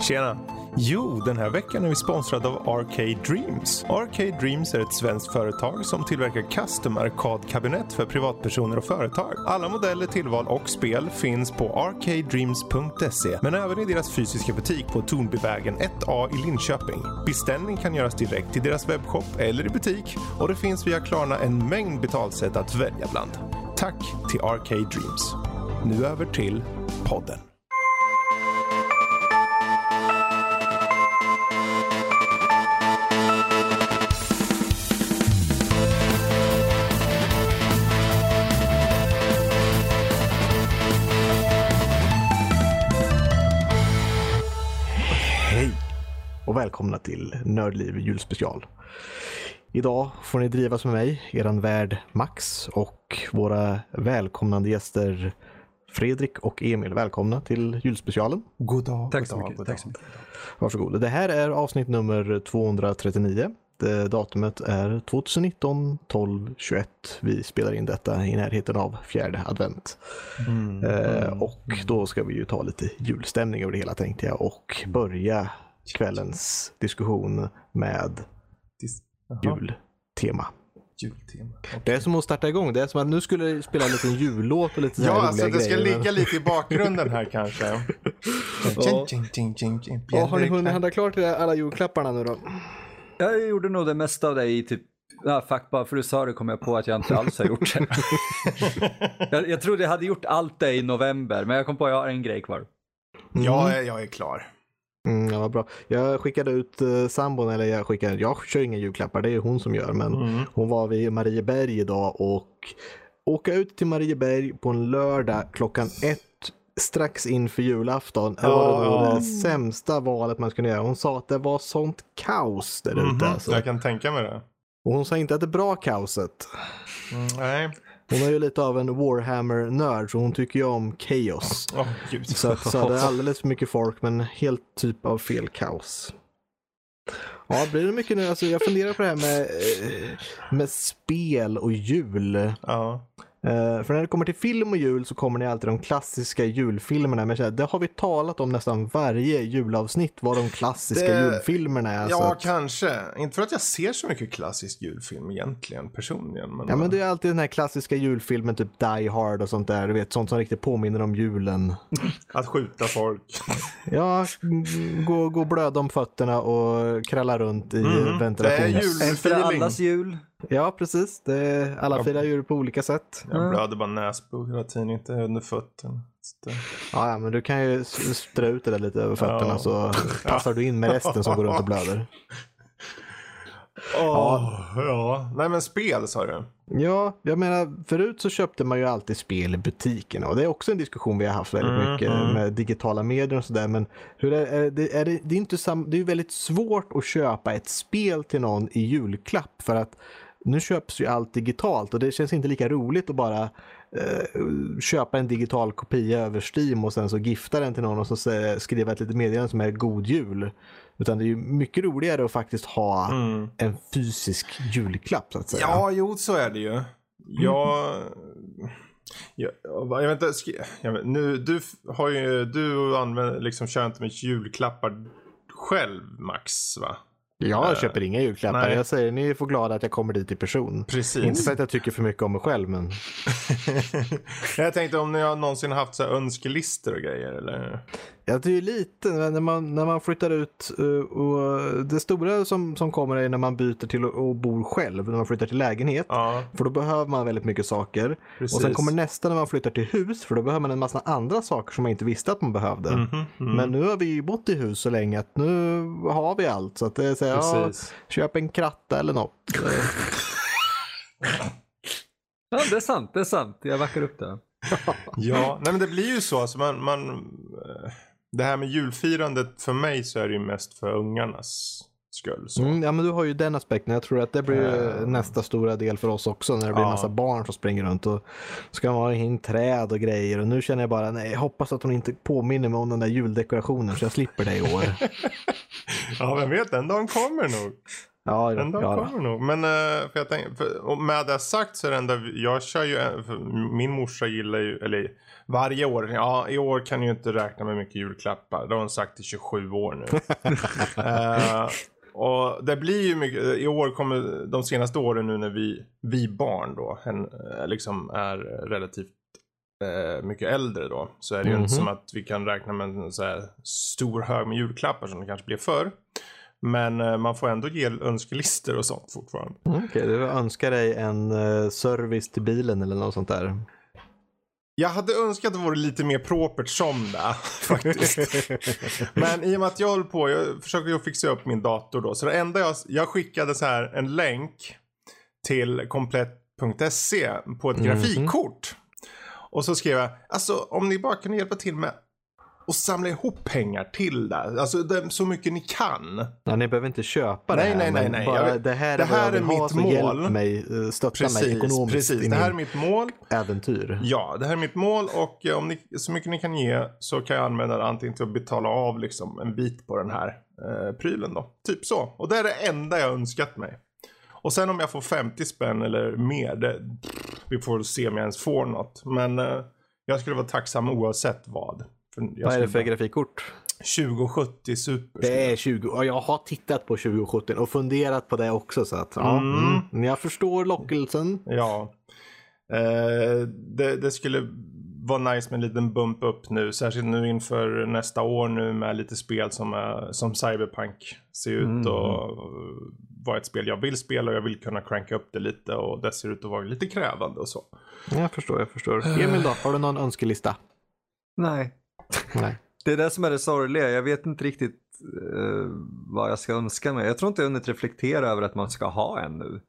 Tjena! Jo, den här veckan är vi sponsrade av Arcade Dreams. Arcade Dreams är ett svenskt företag som tillverkar custom arkadkabinett för privatpersoner och företag. Alla modeller, tillval och spel finns på arcadedreams.se men även i deras fysiska butik på Tornbyvägen 1A i Linköping. Beställning kan göras direkt i deras webbshop eller i butik och det finns via Klarna en mängd betalsätt att välja bland. Tack till Arcade Dreams. Nu över till podden. Och välkomna till Nördliv julspecial. Idag får ni drivas med mig, eran värd Max och våra välkomnande gäster Fredrik och Emil. Välkomna till julspecialen. God dag, Tack så mycket. Tack så mycket. Varsågod. Det här är avsnitt nummer 239. Det, datumet är 2019 12 21. Vi spelar in detta i närheten av fjärde advent. Mm. Eh, och då ska vi ju ta lite julstämning över det hela tänkte jag och börja kvällens diskussion med Dis- jultema. Jultema. Det är som att starta igång. Det är som att nu skulle jag spela en liten jullåt och lite så här Ja, alltså det ska grejer. ligga lite i bakgrunden här kanske. Ja. Ja, har ni hunnit handla klart alla julklapparna nu då? Jag gjorde nog det mesta av det i typ, ja, fuck, bara för du sa det kom jag på att jag inte alls har gjort det. jag, jag trodde jag hade gjort allt det i november, men jag kom på att jag har en grej kvar. Jag är, jag är klar. Mm, ja, vad bra. Jag skickade ut uh, sambon, eller jag skickade, jag kör inga julklappar, det är hon som gör, men Mm. hon var vid Marieberg idag och åka ut till Marieberg på en lördag klockan ett strax inför julafton det var Ja. det sämsta valet man skulle göra. Hon sa att det var sånt kaos där ute. Mhm, Alltså. Jag kan tänka mig det. Och hon sa inte att det är bra kaoset. Mm, nej. Hon är ju lite av en Warhammer-nörd så hon tycker ju om chaos. Åh, gud. Så, att- så det är alldeles för mycket folk men helt typ av fel kaos. Ja, blir det mycket nu? Alltså, jag funderar på det här med, eh, med spel och jul. Ja. Eh, för när det kommer till film och jul så kommer ni alltid de klassiska julfilmerna. Men här, det har vi talat om nästan varje julavsnitt vad de klassiska Det- julfilmerna är. så ja, att- kanske. Inte för att jag ser så mycket klassisk julfilm egentligen personligen. Men, Ja men det är alltid den här klassiska julfilmen, typ Die Hard och sånt där. Du vet, sånt som riktigt påminner om julen. Att skjuta folk. Ja, gå, gå blöda om fötterna och kralla runt i Mm, ventilationen. det är jul. En för Feeling. allas jul. Ja, precis. Det alla Ja. firar jul på olika sätt. Jag blöder bara näsblod hela tiden, inte under fötterna. Det- Ja, ja, men du kan ju strö ut det där lite över fötterna Ja. så passar du in med resten som går runt och blöder. Åh, ja. Nej men spel sa du. Ja, jag menar förut så köpte man ju alltid spel i butikerna och det är också en diskussion vi har haft väldigt Mm, mycket mm. med digitala medier och sådär. Men hur är, är, det, är det, det är inte sam, det är väldigt svårt att köpa ett spel till någon i julklapp för att nu köps ju allt digitalt och det känns inte lika roligt att bara eh, köpa en digital kopia över Steam och sen så gifta den till någon och så skriva ett litet meddelande som är God Jul. Utan det är ju mycket roligare att faktiskt ha Mm. en fysisk julklapp så att säga. Ja, jo så är det ju. Jag... Jag, jag vet inte, jag vet, nu, du har ju, du använder, liksom kör inte med julklappar själv Max va? Jag Eh, köper inga julklappar. nej. Jag säger ni får glada att jag kommer dit i person. Precis. Inte för att jag tycker för mycket om mig själv men jag tänkte om ni har någonsin haft så här önskelistor och grejer eller? jag tycker lite när man, när man flyttar ut eh, och det stora som, som kommer är när man byter till att och bor själv, när man flyttar till lägenhet. Ja, För då behöver man väldigt mycket saker. precis. Och sen kommer nästa när man flyttar till hus för då behöver man en massa andra saker som man inte visste att man behövde. Mhm, mhm. Men nu har vi ju bott i hus så länge att nu har vi allt. Så att det är så ja, köp en kratta eller något. Ja, det är sant, det är sant. Jag backar upp det. Ja, nej men det blir ju så. Alltså man, man, eh, det här med julfirandet för mig så är det ju mest för ungarnas skull. Mm, ja men du har ju den aspekten. Jag tror att det blir Eh. nästa stora del för oss också när det blir Ja. massa barn som springer runt och ska ha in träd och grejer och nu känner jag bara nej, jag hoppas att hon inte påminner mig om den där juldekorationen så jag slipper det i år. Ja, vem vet, den dagen kommer nog. Ja, En dag ja, kommer nog. Men eh, för jag tänker, för, med det sagt så är det enda, jag kör ju, för min morsa gillar ju, eller varje år, ja i år kan ju inte räkna med mycket julklappar. Det har hon sagt i 27 år nu. Eh, och det blir ju mycket, i år kommer, de senaste åren nu när vi, vi barn då, en, eh, liksom är relativt eh, mycket äldre då. Så är det ju Mhm. inte som att vi kan räkna med en så här stor hög med julklappar som det kanske blev förr. Men eh, man får ändå ge önskelistor och sånt fortfarande. Mm, Okej, du önskar dig en eh, service till bilen eller något sånt där. Jag hade önskat att det vore lite mer propert som det faktiskt. Men i och med att jag håller på, jag försöker ju fixa upp min dator då. Så det enda jag, jag skickade så här en länk till komplett.se på ett Mhm. grafikkort. Och så skrev jag, alltså om ni bara kan hjälpa till med att samla ihop pengar till det. Alltså det, så mycket ni kan. Ja, ni behöver inte köpa Nej, det här. nej, nej, nej. Bara, Jag det här är det här är ha, mitt mål. mig, stötta mig Precis, ekonomiskt precis. Det här är mitt mål. äventyr. Ja, det här är mitt mål och eh, om ni, så mycket ni kan ge så kan jag använda det antingen till att betala av liksom en bit på den här eh, prylen då. Typ så. Och det är det enda jag önskat mig. Och sen om jag får 50 spänn eller mer, det, vi får se om jag ens får något. Men eh, jag skulle vara tacksam oavsett vad. För jag Vad är det för bara- grafikkort? 2070 Super. Det är 20. Ja, jag har tittat på 2017 och funderat på det också. Så att, ja, Mm. mm. Jag förstår lockelsen. Ja. Eh, det, det skulle vara nice med en liten bump upp nu. Särskilt nu inför nästa år nu med lite spel som, är, som Cyberpunk ser ut Mm. och vara ett spel jag vill spela och jag vill kunna cranka upp det lite och det ser ut att vara lite krävande och så. Jag förstår, jag förstår. Emil då, har du någon önskelista? Nej. Nej. Det är det som är det sorgliga. Jag vet inte riktigt uh, vad jag ska önska mig. Jag tror inte jag hunnit reflektera över att man ska ha en nu.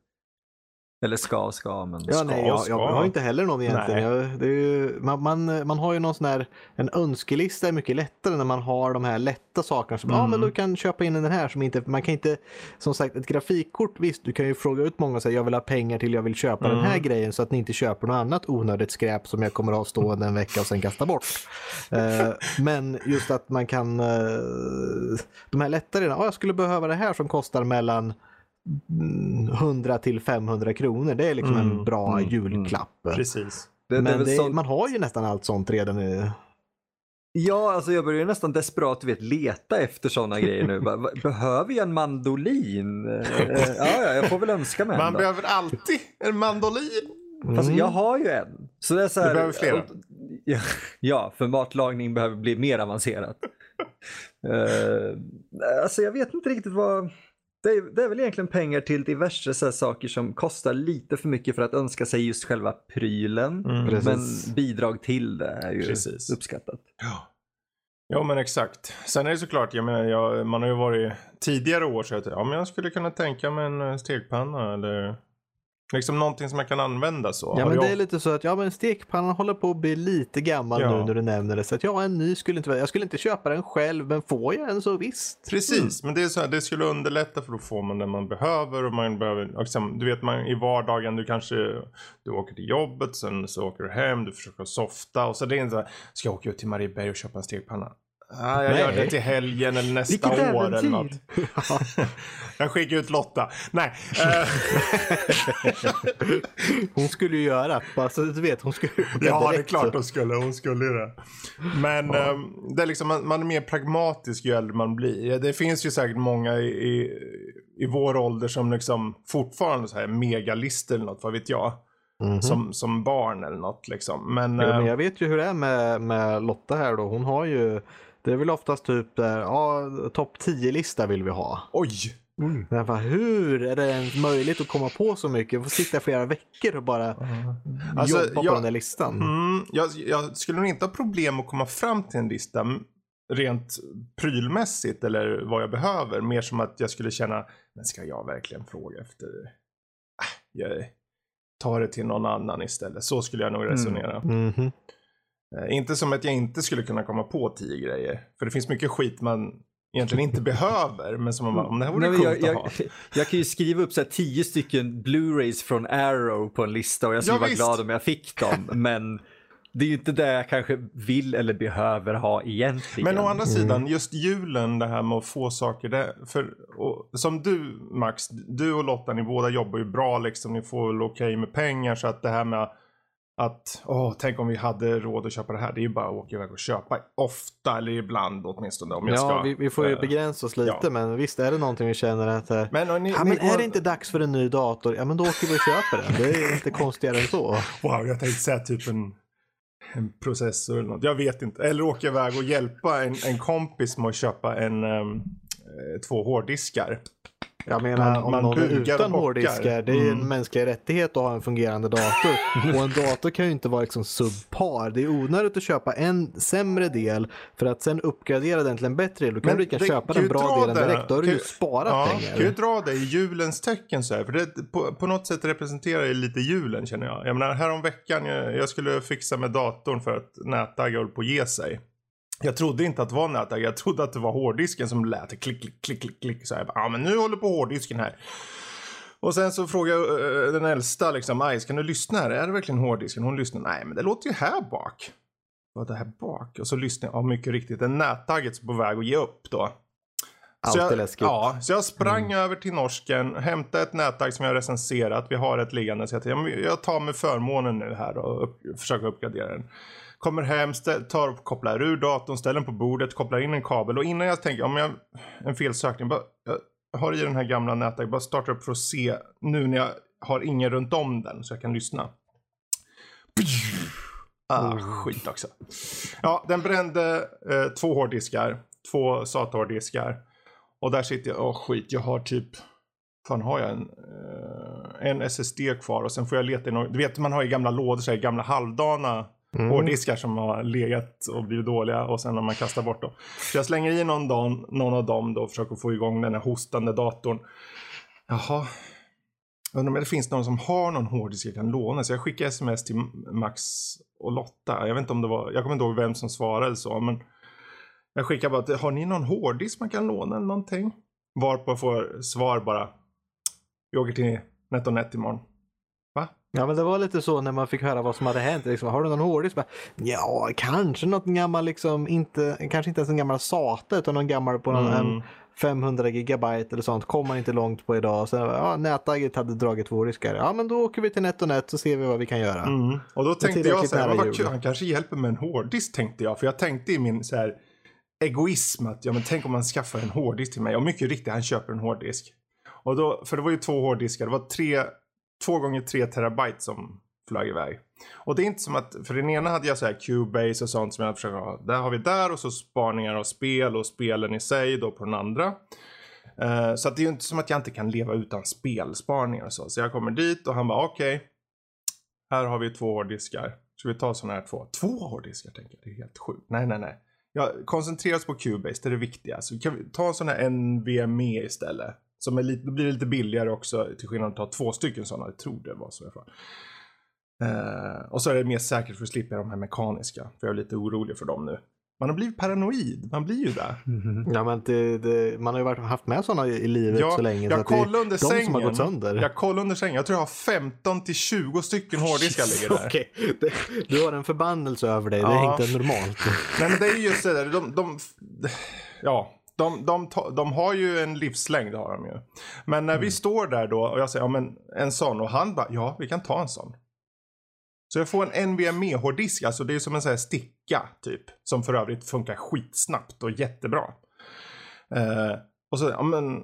Eller ska ska, men Ja, Ska, nej, jag, ska. jag har inte heller någon egentligen. Jag, ju, man, man, man har ju någon sån här, en önskelista är mycket lättare när man har de här lätta sakerna. Som, Mm. men du kan köpa in den här som inte, man kan inte, som sagt ett grafikkort, visst du kan ju fråga ut många och säga jag vill ha pengar till jag vill köpa den här Mm. grejen så att ni inte köper något annat onödigt skräp som jag kommer att ha stående en vecka och sen kasta bort. Eh, men just att man kan, eh, de här lättare, ja jag skulle behöva det här som kostar mellan mm, 100 till 500 kronor. Det är liksom en Mm, bra mm, julklapp. Precis. det, det är Men det, sånt- man har ju nästan allt sånt redan nu. Ja, alltså jag börjar nästan desperat vet, leta efter sådana grejer nu. Behöver jag en mandolin? Eh, ja, ja, jag får väl önska mig en Man då. behöver alltid en mandolin. Mm. jag har ju en. Så det är så här, Du behöver flera. ja, för matlagning behöver bli mer avancerat. uh, alltså jag vet inte riktigt vad... Det är, det är väl egentligen pengar till diverse så här saker som kostar lite för mycket för att önska sig just själva prylen. Mm. Precis. Men bidrag till det är ju Precis. uppskattat. Ja. Ja men exakt. Sen är det såklart, jag menar, jag, man har ju varit tidigare år så att ja, men jag skulle kunna tänka mig en eh, stekpanna eller liksom någonting som jag kan använda så. Ja men jag- det är lite så att ja men stekpannan håller på att bli lite gammal Ja. nu när du nämner det. Så att ja en ny skulle inte jag skulle inte köpa den själv men får jag en så visst. Precis, men det är så här, det skulle underlätta för då får man det man behöver och man behöver, liksom, du vet man i vardagen du kanske, du åker till jobbet, sen så åker du hem, du försöker softa och så det är inte så här, ska jag åka ut till Marieberg och köpa en stekpanna? Ah, jag Nej. gör det till helgen eller nästa Vilket år eller äventyr. något. jag skickar ut Lotta. Nej. Hon skulle ju göra, bara så att du vet. Hon skulle Ja, det är direkt, klart så. hon skulle. Hon skulle ju det. Men ehm, det är liksom, man, man är mer pragmatisk ju äldre man blir. Det finns ju säkert många i, i, i vår ålder som liksom fortfarande så här megalister eller något, vad vet jag. Mhm. Som, som barn eller något liksom. Men, Ja, men ehm, jag vet ju hur det är med, med Lotta här då. Hon har ju, det är väl oftast typ där, ja topp 10-lista vill vi ha. oj! Men jag bara, hur är det ens möjligt att komma på så mycket? Jag får sitta flera veckor och bara Alltså, jobba på jag- den där listan. Mm, jag, jag skulle nog inte ha problem att komma fram till en lista rent prylmässigt eller vad jag behöver. Mer som att jag skulle känna, men ska jag verkligen fråga efter? Äh, jag tar det till någon annan istället. Så skulle jag nog resonera. Mhm. Eh, inte som att jag inte skulle kunna komma på tio grejer. För det finns mycket skit man egentligen inte behöver. Men som man bara, om det här vore Nej, coolt jag, att jag, ha. jag kan ju skriva upp så här tio stycken Blu-rays från Arrow på en lista och jag skulle Ja, vara visst. glad om jag fick dem. Men det är ju inte det jag kanske vill eller behöver ha egentligen. Men å andra sidan, just julen, det här med att få saker. Det, för, och, som du Max, du och Lotta, ni båda jobbar ju bra liksom. Ni får väl okej med pengar. Så att det här med att, åh, tänk om vi hade råd att köpa det här. Det är ju bara att åka iväg och köpa. Ofta, eller ibland åtminstone. Om jag Ja, ska, vi, vi får ju eh, begränsa oss lite, ja. men visst är det någonting vi känner att eh, Men, ni, Ja, men är går- det inte dags för en ny dator? Ja, men då åker vi och köper den. Det är inte konstigare än så. Wow, jag tänkte säga typ en, en processor eller något. Jag vet inte. Eller åka iväg och hjälpa en, en kompis med att köpa en, eh, två hårddiskar. Jag menar, Man- om man någon är utan hårddiskar, det är ju en Mm. mänsklig rättighet att ha en fungerande dator. och en dator kan ju inte vara liksom subpar. Det är onödigt att köpa en sämre del för att sen uppgradera den till en bättre del. Då kan Men du lika köpa den bra delen det. direkt. Då har du ju sparat Ja, pengar. kan ju dra det i julens tecken så här. För det, på, på något sätt representerar det lite julen känner jag. Jag menar härom veckan jag, jag skulle fixa med datorn för att nätagga höll på att ge sig. Jag trodde inte att det var nätagg, jag trodde att det var hårddisken som lät klick, klick, klick, klick, klick. Så jag bara, ja men nu håller på hårddisken här. Och sen så frågade jag eh, den äldsta liksom, Aj, kan du lyssna här? Är det verkligen hårddisken? Hon lyssnar, nej men det låter ju här bak. Vad är det här bak? Och så lyssnar jag, ja mycket riktigt, en nättagget är på väg att ge upp då. Så Alltid jag, läskigt. Ja, så jag sprang över till norsken, hämtade ett nätagg som jag recenserat. Vi har ett liggande. Så jag, jag tar med förmånen nu här och upp, försöker uppgradera den. Kommer hem, tar och kopplar ur datorn, ställer den på bordet, kopplar in en kabel. Och innan jag tänker, om jag, en felsökning, bara, jag har i den här gamla nätagget, bara starta upp för att se nu när jag har ingen runt om den så jag kan lyssna. Ah, skit också. Ja, den brände eh, två hårddiskar, två SATA-hårddiskar. Och där sitter jag, åh skit, jag har typ, fan har jag en, eh, en SSD kvar och sen får jag leta i någon, du vet man har i gamla lådor, så här, gamla halvdana Mm. hårddiskar som har legat och blivit dåliga och sen har man kastat bort dem. Så jag slänger i någon, dag, någon av dem då och försöker få igång den här hostande datorn. Jaha, undrar om det finns någon som har någon hårddisk jag kan låna. Så jag skickar sms till Max och Lotta. Jag vet inte om det var, jag kommer inte ihåg vem som svarade så men jag skickar bara att har ni någon hårddisk man kan låna eller någonting? Varpå jag får svar bara. Vi åker till NetOnNet imorgon. Ja men det var lite så när man fick höra vad som hade hänt. Liksom, har du någon hårddisk? Bara, Ja, kanske något gammal, liksom, inte, kanske inte ens en gammal SATA utan någon gammal på någon, Mm. en 500 gigabyte eller sånt. Kom man inte långt på idag. Så, ja, nätagget hade dragit två diskar. Ja men då åker vi till NetOnNet så ser vi vad vi kan göra. Mm. Och då tänkte jag så här, vad han kanske hjälper med en hårddisk tänkte jag. För jag tänkte i min så här egoism att ja men tänk om man skaffar en hårddisk till mig. Och mycket riktigt, han köper en hårddisk. Och då, för det var ju två hårddiskar, det var tre, två gånger tre terabyte som flög iväg. Och det är inte som att, för den ena hade jag så här Cubase och sånt som jag försökte ha. Där har vi där och så spaningar av spel och spelen i sig då på den andra. Uh, så att det är ju inte som att jag inte kan leva utan spelspaningar och så. Så jag kommer dit och han bara okej. här har vi två hårddiskar. Ska vi ta sådana här två? Två hårddiskar tänker jag. Det är helt sjukt. Nej, nej, nej. Jag koncentrerar oss på Cubase, det är det viktiga. Så kan vi ta en sån här NVMe istället. Som är lite, då blir det lite billigare också till skillnad från att ta två stycken sådana. Jag tror det var så i alla fall. Eh, och så är det mer säkert för att slippa de här mekaniska. För jag är lite orolig för dem nu. Man har blivit paranoid, man blir ju det. Ja, men det, det, man har ju varit, haft med sådana i, livet Ja, så länge. jag det kollade under de sängen. som har gått sönder. Jag kollade under sängen, jag tror jag har 15 till 20 stycken hårddiskar ligger där. Okej, det- Du har en förbannelse över dig, det Ja. är inte normalt. Nej men det är ju just det där, de, de, ja, de, de, de har ju en livslängd har de ju. Men när vi står där då och jag säger, ja men en sån och han bara, ja vi kan ta en sån. Så jag får en NVMe hårddisk, alltså det är som en sån här sticka typ. Som för övrigt funkar skitsnabbt och jättebra. Eh, och så, ja men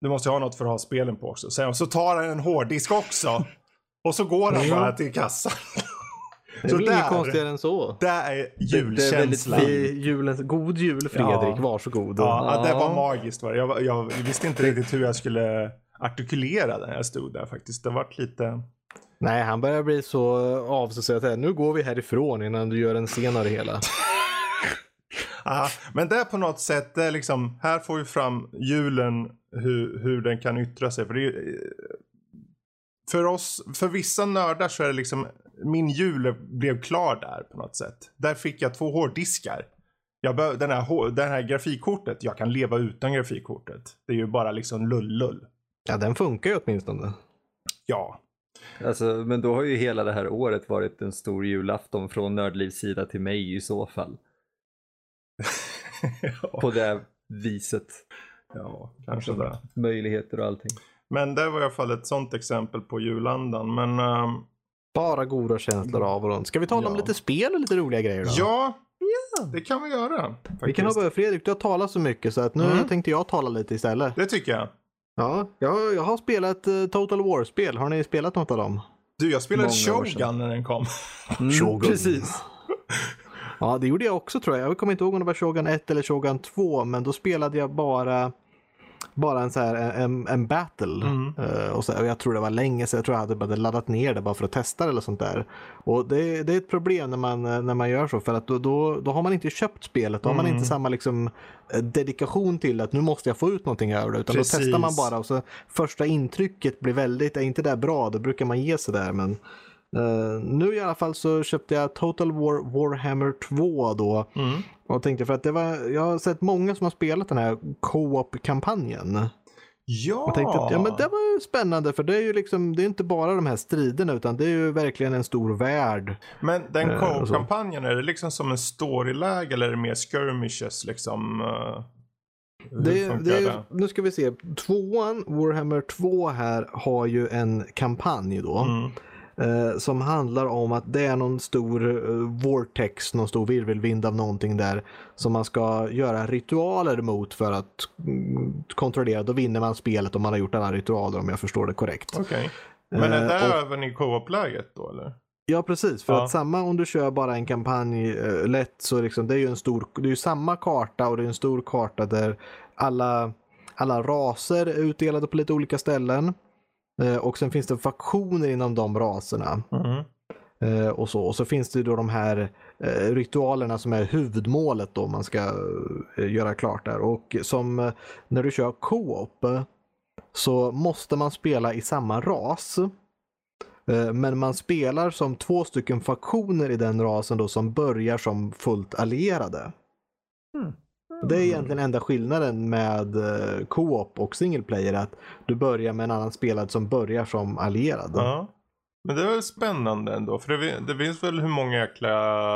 du måste ju ha något för att ha spelen på också. Så, så tar han en hårddisk också. Och så går han bara till kassan. Det är Så väl inget där- konstigare än så. Det är det är väldigt julkänslan. fint. I julens, god jul Fredrik, Ja. varsågod. Ja, ja, det var magiskt. Var det. Jag, jag visste inte riktigt hur jag skulle artikulera det när jag stod där faktiskt. Det var lite... Nej, han börjar bli så av så att nu går vi härifrån innan du gör en det hela. Aha. Men det är på något sätt, det är liksom, här får vi fram julen, hur, hur den kan yttra sig. För, det är, för oss, för vissa nördar så är det liksom, min jul blev klar där på något sätt. Där fick jag två hårddiskar. Jag bör, den, här, den här grafikkortet, jag kan leva utan grafikkortet. Det är ju bara liksom lull-lull. Ja, den funkar ju åtminstone. Ja. Alltså, men då har ju hela det här året varit en stor julafton från Nördlivs sida till mig i så fall. På det viset. ja, kanske det. Möjligheter och allting. Men det var i alla fall ett sånt exempel på julandan. Men ehm, Bara goda känslor av och runt. Ska vi tala om Ja. lite spel och lite roliga grejer då? ja, det kan vi göra. Faktiskt. Vi kan ha börjat. Fredrik, du har talat så mycket så att nu Mm. tänkte jag tala lite istället. Det tycker jag. Ja, jag, jag har spelat eh, Total War-spel. Har ni spelat något av dem? Du, jag spelade Många. Shogun när den kom. Mm, Shogun. Precis. Ja, det gjorde jag också tror jag. Jag kommer inte ihåg om det var Shogun 1 eller Shogun 2, men då spelade jag bara bara en så här en, en battle. Mm. Eh, och, så, och jag tror det var länge sedan. Jag tror jag hade bara laddat ner det bara för att testa det eller sånt där. Och det, det är ett problem när man, eh, när man gör så för att då, då, då har man inte köpt spelet. Då har man Mm. inte samma liksom, eh, dedikation till att nu måste jag få ut någonting över det. Utan Precis. då testar man bara och så första intrycket blir väldigt, är inte det bra, då brukar man ge sig där. Men eh, nu i alla fall så köpte jag Total War Warhammer 2 då. Mm. Och tänkte för att det var, jag har sett många som har spelat den här co-op-kampanjen. Ja! Och tänkte att ja, men det var ju spännande för det är ju liksom, det är inte bara de här striderna utan det är ju verkligen en stor värld. Men den Eh, co-op-kampanjen, är det liksom som en storyläge eller är det mer skirmishes liksom? eh, Det, det, nu ska vi se, tvåan, Warhammer 2 här har ju en kampanj då. Mm. Eh, som handlar om att det är någon stor eh, vortex, någon stor virvelvind av någonting där. Som man ska göra ritualer mot för att mm, kontrollera. Då vinner man spelet om man har gjort alla ritualer om jag förstår det korrekt. Okej. Men är Eh, det och- även i co-op-läget då eller? Ja precis, för Ja. att samma om du kör bara en kampanj eh, lätt så liksom, det är ju en stor, det är samma karta och det är en stor karta där alla, alla raser är utdelade på lite olika ställen. Eh, och sen finns det faktioner inom de raserna. Mm. Och, så. och så finns det då de här eh, ritualerna som är huvudmålet då man ska göra klart där. Och som när du kör co-op så måste man spela i samma ras. Men man spelar som två stycken faktioner i den rasen då som börjar som fullt allierade. Mm. Det är egentligen enda skillnaden med eh, co-op och single player att du börjar med en annan spelare som börjar som allierad. Ja. Men det är väl spännande ändå. För det, det finns väl hur många jäkla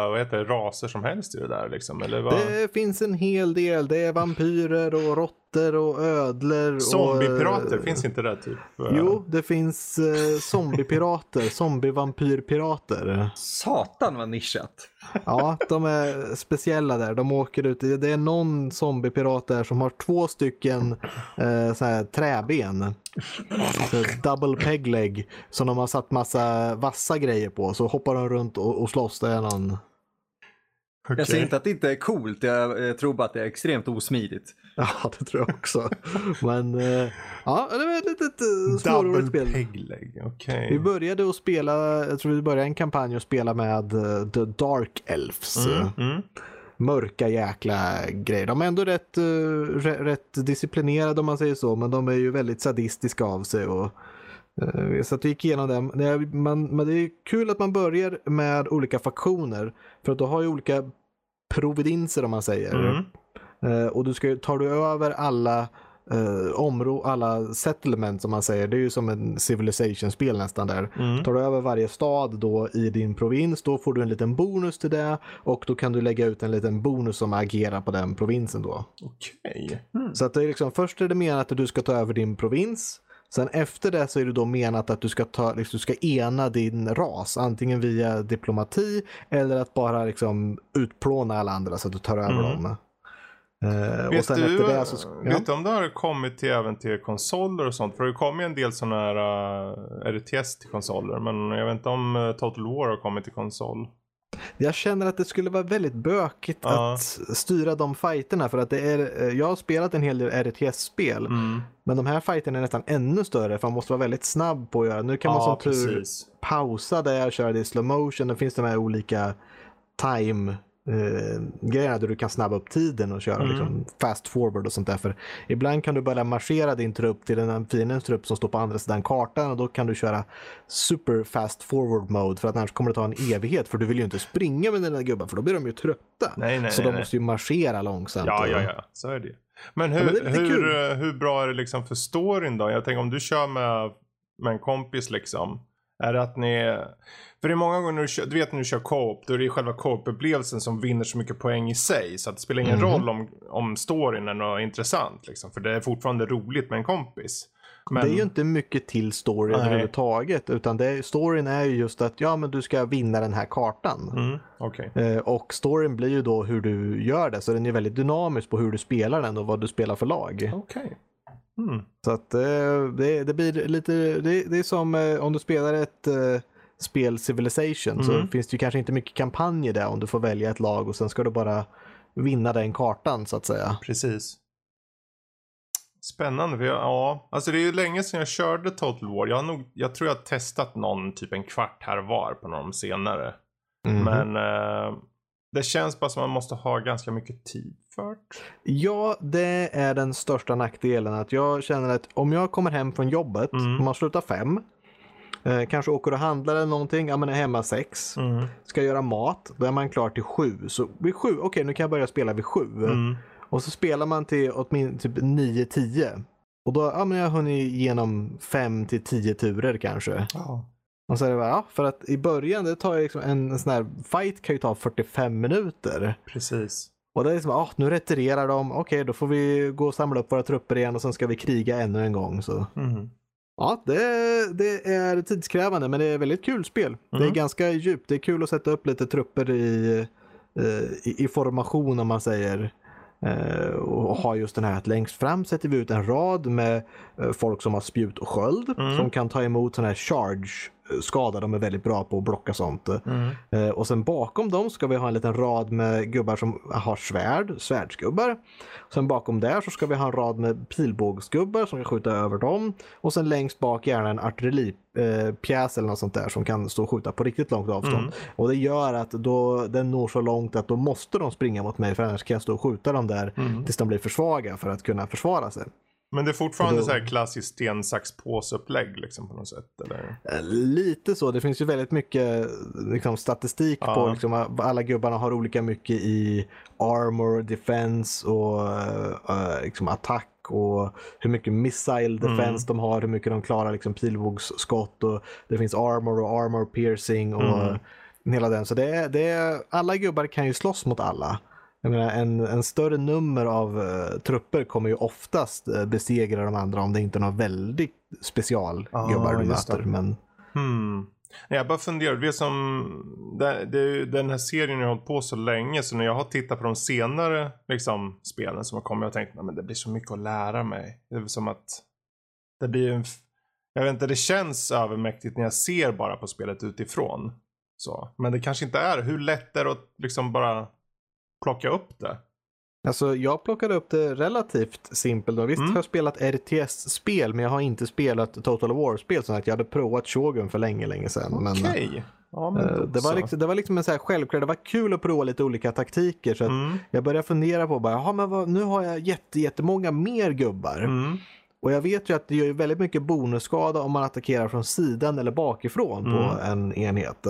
vad heter det, raser som helst i det där liksom? Eller vad? Det finns en hel del. Det är vampyrer och råttor och ödlor. Zombiepirater, och, finns inte det typ? Jo, det finns eh, zombiepirater. Zombievampyrpirater. Satan vad nischat. Ja, de är speciella där. De åker ut. Det är någon zombiepirat där som har två stycken eh, så här, träben. Så double peg leg. Som de har satt massa vassa grejer på. Så hoppar de runt och, och slåss. Det är någon... Okej. Jag säger inte att det inte är coolt, jag, jag tror bara att det är extremt osmidigt. Ja, det tror jag också. Men eh, ja, det var ett litet uh, småroligt spel. pegleg, okej. Vi började att spela, jag tror vi började en kampanj och spela med eh, The Dark Elves. Mm, mm. Mörka jäkla grejer. De är ändå rätt, eh, rä- rätt disciplinerade om man säger så, men de är ju väldigt sadistiska av sig. Och, eh, så att vi gick igenom det. Men det är- kul att man börjar med olika faktioner. För att du har ju olika providinser om man säger. Mm. Eh, och du ska, tar du över alla eh, områ- alla settlements som man säger, det är ju som en civilization-spel nästan där. Mm. Tar du över varje stad då i din provins, då får du en liten bonus till det och då kan du lägga ut en liten bonus som agerar på den provinsen då. Okej. Så att det är liksom, först är det menat att du ska ta över din provins. Sen efter det så är det då menat att du ska, ta, liksom, du ska ena din ras, antingen via diplomati eller att bara liksom utplåna alla andra så att du tar över Mm. dem. Eh, och Vet du, det så... Ja. vet du om det har kommit till även till konsoler och sånt? För det kommer ju en del sådana här uh, RTS till konsoler. Men jag vet inte om eh, Total War har kommit till konsol. Jag känner att det skulle vara väldigt bökigt Ja. att styra de fighterna för att det är, eh, jag har spelat en hel del RTS-spel Mm. men de här fighterna är nästan ännu större för man måste vara väldigt snabb på att göra. Nu kan man som tur precis. pausa där, köra det i slow motion. Det finns de här olika time eh, grejerna där du kan snabba upp tiden och köra Mm. liksom, fast forward och sånt där. För ibland kan du bara marschera din trupp till den fiendens trupp som står på andra sidan kartan och då kan du köra super fast forward mode för att annars kommer det ta en evighet för du vill ju inte springa med dina gubbar för då blir de ju trötta. Nej, nej, så nej, de måste ju marschera långsamt. Ja, ja, ja. Så är det Men hur, Ja, men det hur, kul. eh, hur bra är det liksom för storyn då? Jag tänker om du kör med, med en kompis liksom. Är det att ni... För det är många gånger när du, kör, du vet när du kör co-op, då är det själva co-op-upplevelsen som vinner så mycket poäng i sig. Så att det spelar ingen Mhm. roll om, om storyn är något intressant. Liksom, för det är fortfarande roligt med en kompis. Men, Det är ju inte mycket till story Nej. överhuvudtaget. Utan det, storyn är ju just att ja, men du ska vinna den här kartan. Mm, Okej. Eh, och storyn blir ju då hur du gör det. Så den är väldigt dynamisk på hur du spelar den och vad du spelar för lag. Okej. Mm. Så att eh, det, det blir lite, det, det är som eh, om du spelar ett eh, spel Civilization så Mm. finns det ju kanske inte mycket kampanjer där om du får välja ett lag och sen ska du bara vinna den kartan så att säga. Precis. Spännande. För jag, ja, alltså det är ju länge sedan jag körde Total War. Jag, har nog, jag tror jag har testat någon typ en kvart här var på någon senare. Mhm. Men eh, det känns bara som man måste ha ganska mycket tid för. Ja, det är den största nackdelen. Att jag känner att om jag kommer hem från jobbet, Mm. om man slutar fem, eh, kanske åker och handlar eller någonting, ja men är hemma sex, Mm. ska göra mat, då är man klar till sju. Så vid sju, okej nu kan jag börja spela vid sju. Mm. Och så spelar man till åtminstone typ 9-10. Och då ja, men jag har hunnit igenom 5 till 10 turer kanske. Ja. Och så är det bara, ja, för att i början, det tar ju liksom en, en sån här fight kan ju ta 45 minuter. Precis. Och det är liksom, ah, nu retirerar de, okej då får vi gå och samla upp våra trupper igen och sen ska vi kriga ännu en gång. Så. Mm. Ja, det, det är tidskrävande men det är väldigt kul spel. Det är Mm. ganska djupt, det är kul att sätta upp lite trupper i, eh, i, i formation om man säger. Eh, och ha just den här att längst fram sätter vi ut en rad med eh, folk som har spjut och sköld Mm. som kan ta emot sån här charge skada. De är väldigt bra på att blocka sånt. Mm. Eh, och sen bakom dem ska vi ha en liten rad med gubbar som har svärd, svärdsgubbar. Sen bakom där så ska vi ha en rad med pilbågsgubbar som kan skjuta över dem. Och sen längst bak gärna en artilleripjäs eller något sånt där som kan stå och skjuta på riktigt långt avstånd. Mm. Och det gör att då, den når så långt att då måste de springa mot mig för annars kan jag stå och skjuta dem där Mm. tills de blir för svaga för att kunna försvara sig. Men det är fortfarande då- så här klassiskt sten, sax, påse-upplägg liksom på något sätt? Eller? Eh, Lite så. Det finns ju väldigt mycket liksom, statistik Ja. på liksom, alla gubbarna har olika mycket i armor, defense och uh, liksom, attack och hur mycket missile defense de har, hur mycket de klarar liksom, pilbågsskott och det finns armor och armor piercing och Mm. hela den. Så det är, det alla gubbar kan ju slåss mot alla. Jag menar, en, en större nummer av eh, trupper kommer ju oftast uh, besegra de andra om det inte är några väldigt specialgubbar Ja, du det. möter. Men Hmm. Jag bara funderar, det som, det, det, den här serien har hållit på så länge så när jag har tittat på de senare liksom, spelen som har kommit har jag tänkt att det blir så mycket att lära mig. Det är som att det blir en, jag vet inte, det känns övermäktigt när jag ser bara på spelet utifrån. Så. Men det kanske inte är, hur lätt är det att liksom bara plocka upp det? Alltså jag plockade upp det relativt simpelt. Visst Mm. har jag spelat RTS-spel men jag har inte spelat Total War-spel. Så att jag hade provat Shogun för länge, länge sedan. Okej. Ja, men eh, då det, var liksom, det var liksom en så här självklar, det var kul att prova lite olika taktiker. Så att Mm. jag började fundera på, bara, "Jaha, men vad, nu har jag jätte, jättemånga mer gubbar. Mm. Och jag vet ju att det gör väldigt mycket bonusskada om man attackerar från sidan eller bakifrån på Mm. en enhet.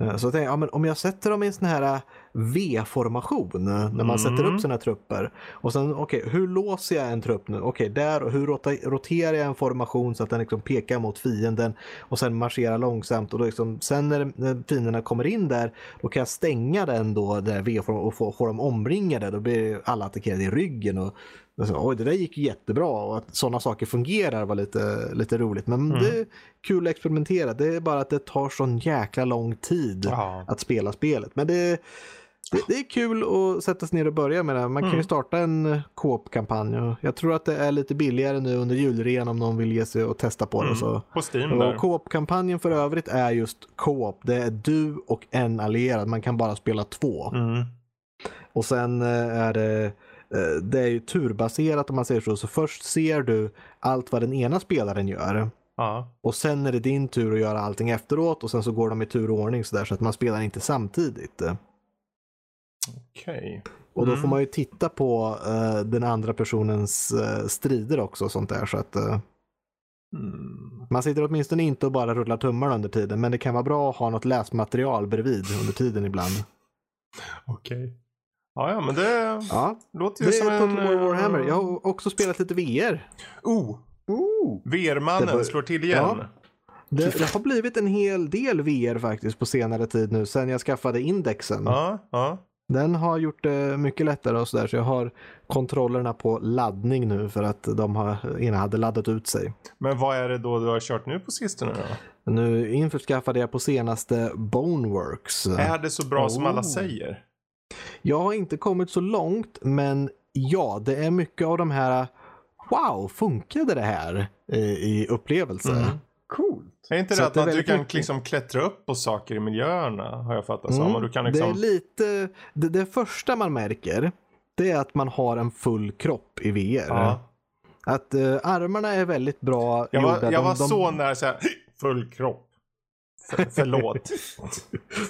Eh, Så jag tänkte, ja, men om jag sätter dem i en sån här eh, V-formation eh, när man sätter Mm. upp sina trupper. Och sen, okej, hur låser jag en trupp nu? Okej, där och hur roterar jag en formation så att den liksom pekar mot fienden och sen marscherar långsamt och då liksom, sen när, när fienderna kommer in där, då kan jag stänga den då, där V-formationen och få, få dem omringade. Då blir alla attackerade i ryggen och och så, Oj, det där gick ju jättebra och att sådana saker fungerar var lite, lite roligt. Men Mm. det är kul att experimentera. Det är bara att det tar sån jäkla lång tid Ja. att spela spelet. Men det, det, det är kul att sätta sig ner och börja med det. Man kan ju Mm. starta en Coop-kampanj. Jag tror att det är lite billigare nu under julrean om någon vill ge sig och testa på det. Mm. Så. På Steam där. Och Coop-kampanjen för övrigt är just Coop. Det är du och en allierad. Man kan bara spela två. Mm. Och sen eh, är det, det är ju turbaserat om man säger så. Så först ser du allt vad den ena spelaren gör. Ja. Och sen är det din tur att göra allting efteråt och sen så går de i turordning så där så att man spelar inte samtidigt. Okej. Och då Mm. får man ju titta på eh, den andra personens eh, strider också och sånt där så att eh, Mm. man sitter åtminstone inte och bara rullar tummarna under tiden men det kan vara bra att ha något läsmaterial bredvid under tiden ibland. Okej. Ja, ja, men det Ja, låter det ju som är en... Total War Warhammer. eh, Jag har också spelat lite VR. Oh! Det VR-mannen var- slår till igen. Ja. Det, det har blivit en hel del VR faktiskt på senare tid nu sen jag skaffade indexen. Ja, ja. Den har gjort det mycket lättare och sådär så jag har kontrollerna på laddning nu för att de har, ena hade laddat ut sig. Men vad är det då du har kört nu på sistone då? Nu införskaffade jag på senaste Boneworks. Är det så bra som alla Oh. säger? Jag har inte kommit så långt men ja, det är mycket av de här Wow, funkade det här eh, i upplevelse? Mm. Coolt. Är inte det att att, det man, du kan mycket- liksom klättra upp på saker i miljöerna har jag fattat som. Mm, du kan Det liksom... är lite, det, det första man märker det är att man har en full kropp i VR. ja. Att eh, armarna är väldigt bra Jag var, gjorda. jag De- var de- så nära så här, full kropp. För, förlåt.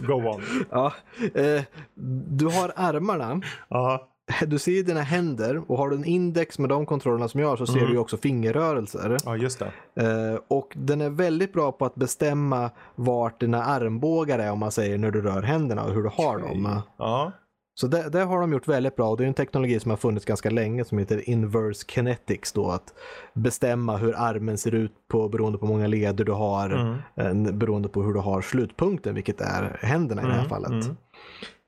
Go on. Ja, eh, du har armarna, Ja. du ser dina händer och har du en index med de kontrollerna som jag har så ser Mm. du också fingerrörelser. ja, just det. Eh, och den är väldigt bra på att bestämma vart dina armbågar är om man säger när du rör händerna och hur du har dem. Ja. Så det, det har de gjort väldigt bra och det är en teknologi som har funnits ganska länge som heter inverse kinetics då att bestämma hur armen ser ut på, beroende på hur många leder du har Mm. en, beroende på hur du har slutpunkten vilket är händerna i det här Mm, fallet. mm.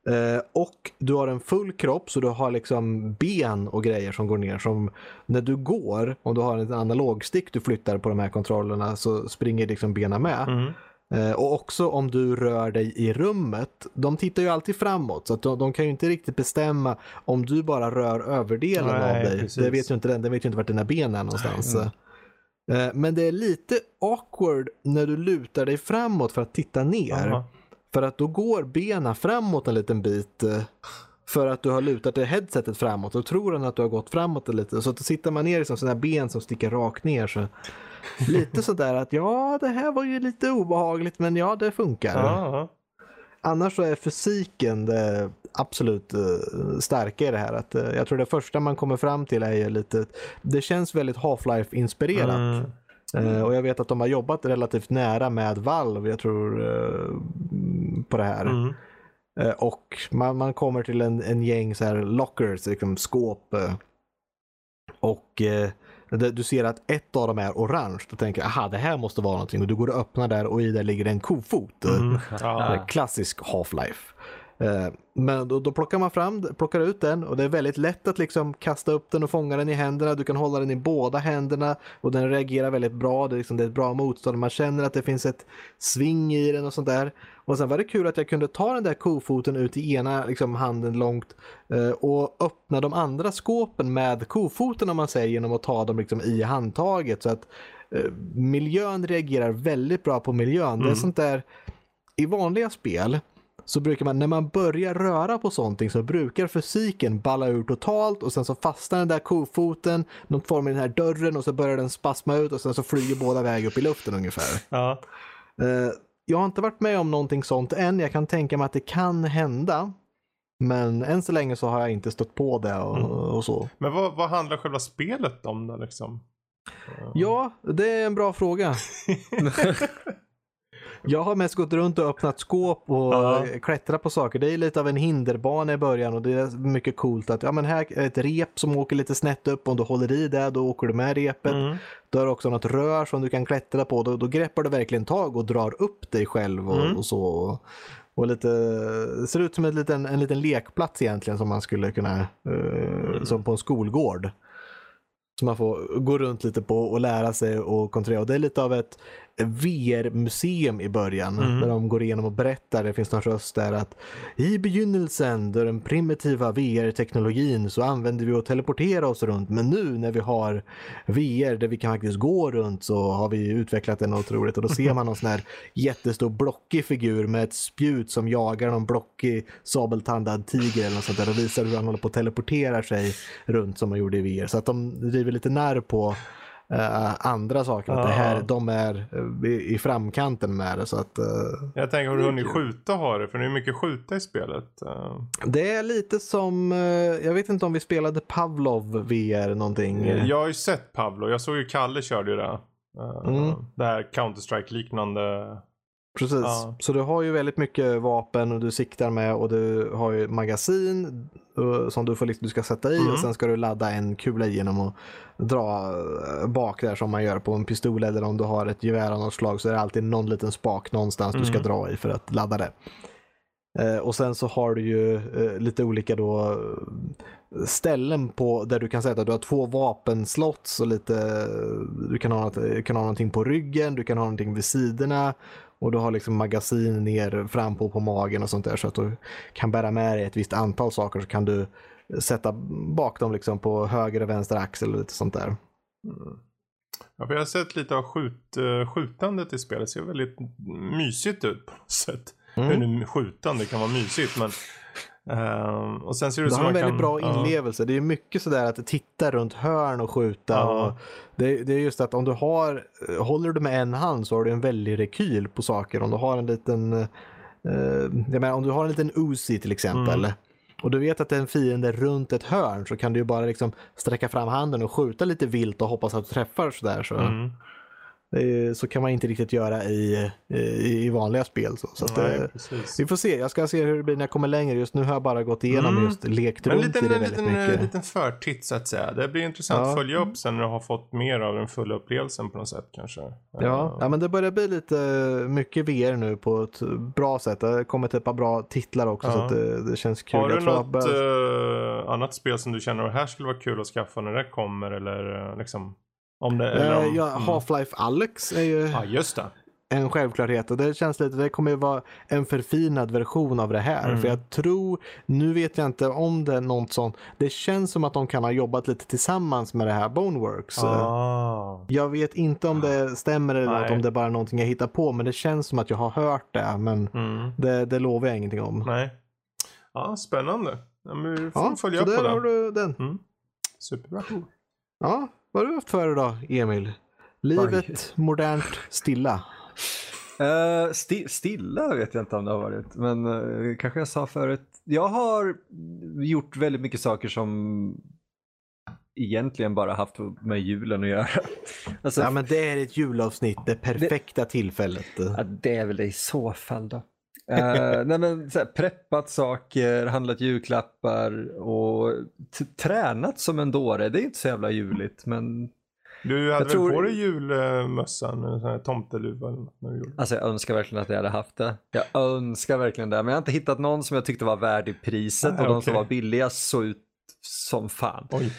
Eh, och du har en full kropp så du har liksom ben och grejer som går ner. Som när du går, om du har en analogstick du flyttar på de här kontrollerna så springer liksom benen med. Eh, och också om du rör dig i rummet. De tittar ju alltid framåt så att de, de kan ju inte riktigt bestämma om du bara rör överdelen Nej, av dig. precis. Det vet ju inte den, den vet ju inte vart dina ben är någonstans. Mm. Eh, men det är lite awkward när du lutar dig framåt för att titta ner. Aha. För att då går benen framåt en liten bit. eh, För att du har lutat det headsetet framåt och tror den att du har gått framåt lite. Så att då sitter man ner i som sådana ben som sticker rakt ner. Så lite sådär att ja, det här var ju lite obehagligt men ja, det funkar. Ja, Annars så är fysiken det absolut eh, starka i det här. Att, eh, jag tror det första man kommer fram till är lite, det känns väldigt Half-Life-inspirerat. Mm. Eh, och jag vet att de har jobbat relativt nära med Valve, jag tror, på det här. Mm. Och man, man kommer till en, en gäng så här lockers, liksom skåp. och eh, du ser att ett av dem är orange. Då tänker aha, det här måste vara någonting. Och du går och öppnar där och i där ligger en kofot. Mm. Ja. Klassisk Half-Life. Eh, Men då, då plockar man fram, plockar ut den och det är väldigt lätt att liksom kasta upp den och fånga den i händerna. Du kan hålla den i båda händerna och den reagerar väldigt bra. Det är, liksom, det är ett bra motstånd. Man känner att det finns ett sving i den och sånt där. Och sen var det kul att jag kunde ta den där kofoten ut i ena liksom, handen långt eh, och öppna de andra skåpen med kofoten om man säger genom att ta dem liksom, i handtaget. Så att eh, miljön reagerar väldigt bra på miljön. Det är Mm. sånt där i vanliga spel så brukar man, när man börjar röra på sånting så brukar fysiken balla ur totalt och sen så fastnar den där kofoten, någon form i den här dörren och så börjar den spasma ut och sen så flyger båda väg upp i luften ungefär. Ja. Eh, jag har inte varit med om någonting sånt än, jag kan tänka mig att det kan hända. Men än så länge så har jag inte stött på det och, Mm. och så. Men vad, vad handlar själva spelet om då liksom? Ja, det är en bra fråga. Jag har mest gått runt och öppnat skåp och Ja. klättrat på saker. Det är lite av en hinderbana i början och det är mycket coolt att ja men här är ett rep som åker lite snett upp. Om du håller i det då åker du med repet. Mm. Du har också något rör som du kan klättra på. Då, då greppar du verkligen tag och drar upp dig själv och, Mm. och så. Och lite, det ser ut som en liten, en liten lekplats egentligen som man skulle kunna, eh, som på en skolgård. Som man får gå runt lite på och lära sig och kontrollera. Och det är lite av ett VR-museum i början. Mm. Där de går igenom och berättar, det finns någon röst där att i begynnelsen, då den primitiva VR-teknologin, så använde vi att teleportera oss runt. Men nu när vi har VR där vi kan faktiskt gå runt så har vi utvecklat den otroligt. Och då ser man någon sån här jättestor blockig figur med ett spjut som jagar någon blockig sabeltandad tiger eller något sånt där och visar hur han håller på att teleportera sig runt som man gjorde i VR. Så att de driver lite när på eh, andra saker. Att det här, Ja. de är eh, i, i framkanten med det. Så att, eh, Jag tänker, har du hunnit skjuta har det? För det är mycket skjuta i spelet. Eh, det är lite som, jag vet inte om vi spelade Pavlov VR någonting. Jag har ju sett Pavlo. Jag såg ju Kalle körde ju det. Eh, Mm. Det här Counter-Strike liknande Precis, Ja. så du har ju väldigt mycket vapen och du siktar med och du har ju magasin eh, som du, får, liksom- du ska sätta i Mm. och sen ska du ladda en kula genom att dra eh, bak där som man gör på en pistol eller om du har ett gevär av något slag så är det alltid någon liten spak någonstans du ska Mm. dra i för att ladda det. Eh, och sen så har du ju eh, lite olika då ställen på där du kan sätta, du har två vapenslots och lite, du kan ha, kan ha någonting på ryggen, du kan ha någonting vid sidorna och du har liksom magasin ner fram på, på magen och sånt där så att du kan bära med dig ett visst antal saker så kan du sätta bak dem liksom på höger och vänster axel och lite sånt där. Mm. Ja, för jag har sett lite av skjut, eh, skjutandet i spelet. Det ser väldigt mysigt ut på något sätt. Mm. Hur nu skjutande kan vara mysigt men... ehm, och sen ser det ut som har en man väldigt kan, bra inlevelse. Det är mycket sådär att titta runt hörn och skjuta. Ja. Och det, det är just att om du har, eh, håller du med en hand så har du en väldig rekyl på saker. Om du har en liten, eh, jag menar, om du har en liten Uzi till exempel. Mm. Och du vet att det är en fiende runt ett hörn så kan du ju bara liksom sträcka fram handen och skjuta lite vilt och hoppas att du träffar sådär. Så, Mm. Eh, så kan man inte riktigt göra i, i, i vanliga spel. Så, så att, Nej, eh, precis. vi får se, jag ska se hur det blir när jag kommer längre. Just nu har jag bara gått igenom Mm. just lekt Men en runt liten, i det väldigt liten, mycket. en liten förtitt så att säga. Det blir intressant Ja. att följa upp sen när du har fått mer av den fulla upplevelsen på något sätt kanske. Ja, Eh, ja, men det börjar bli lite mycket VR nu på ett bra sätt. Det har kommit ett par bra titlar också så Ja. att det, det känns kul. Har du något börjar- eh, annat spel som du känner att det här skulle vara kul att skaffa när det kommer eller eh, liksom? Om det, eller om, Eh, ja, mm. Half-Life Alex är ju Ja, just det. en självklarhet och det känns lite, det kommer ju vara en förfinad version av det här. Mm. För jag tror, nu vet jag inte om det är något sånt, det känns som att de kan ha jobbat lite tillsammans med det här Boneworks. Ah. Jag vet inte om det stämmer eller Nej. om det är bara någonting jag hittar på, men det känns som att jag har hört det, men Mm. det, det lovar jag ingenting om. Nej. Ja, spännande. Ja, men vi får Ja, följa upp på där har du den. Mm. Superbra. Ja, vad har du haft för dig då, Emil? Livet modernt stilla. Eh, sti- stilla vet jag inte om det har varit, men eh, kanske jag sa förut. Jag har gjort väldigt mycket saker som egentligen bara haft med julen att göra. Alltså, Ja, men det är ett julavsnitt, det perfekta tillfället. Ja, det är väl det i så fall då. Eh, nej men så här, preppat saker, handlat julklappar och tränat som en dåre. Det är inte så jävla juligt men Du hade väl tror- på dig julmössan, en sån här tomteluva eller något när du gjorde alltså jag önskar verkligen att jag hade haft det. Jag önskar verkligen det men jag har inte hittat någon som jag tyckte var värd i priset Nej, och de som var billigast såg ut som fan. Oj.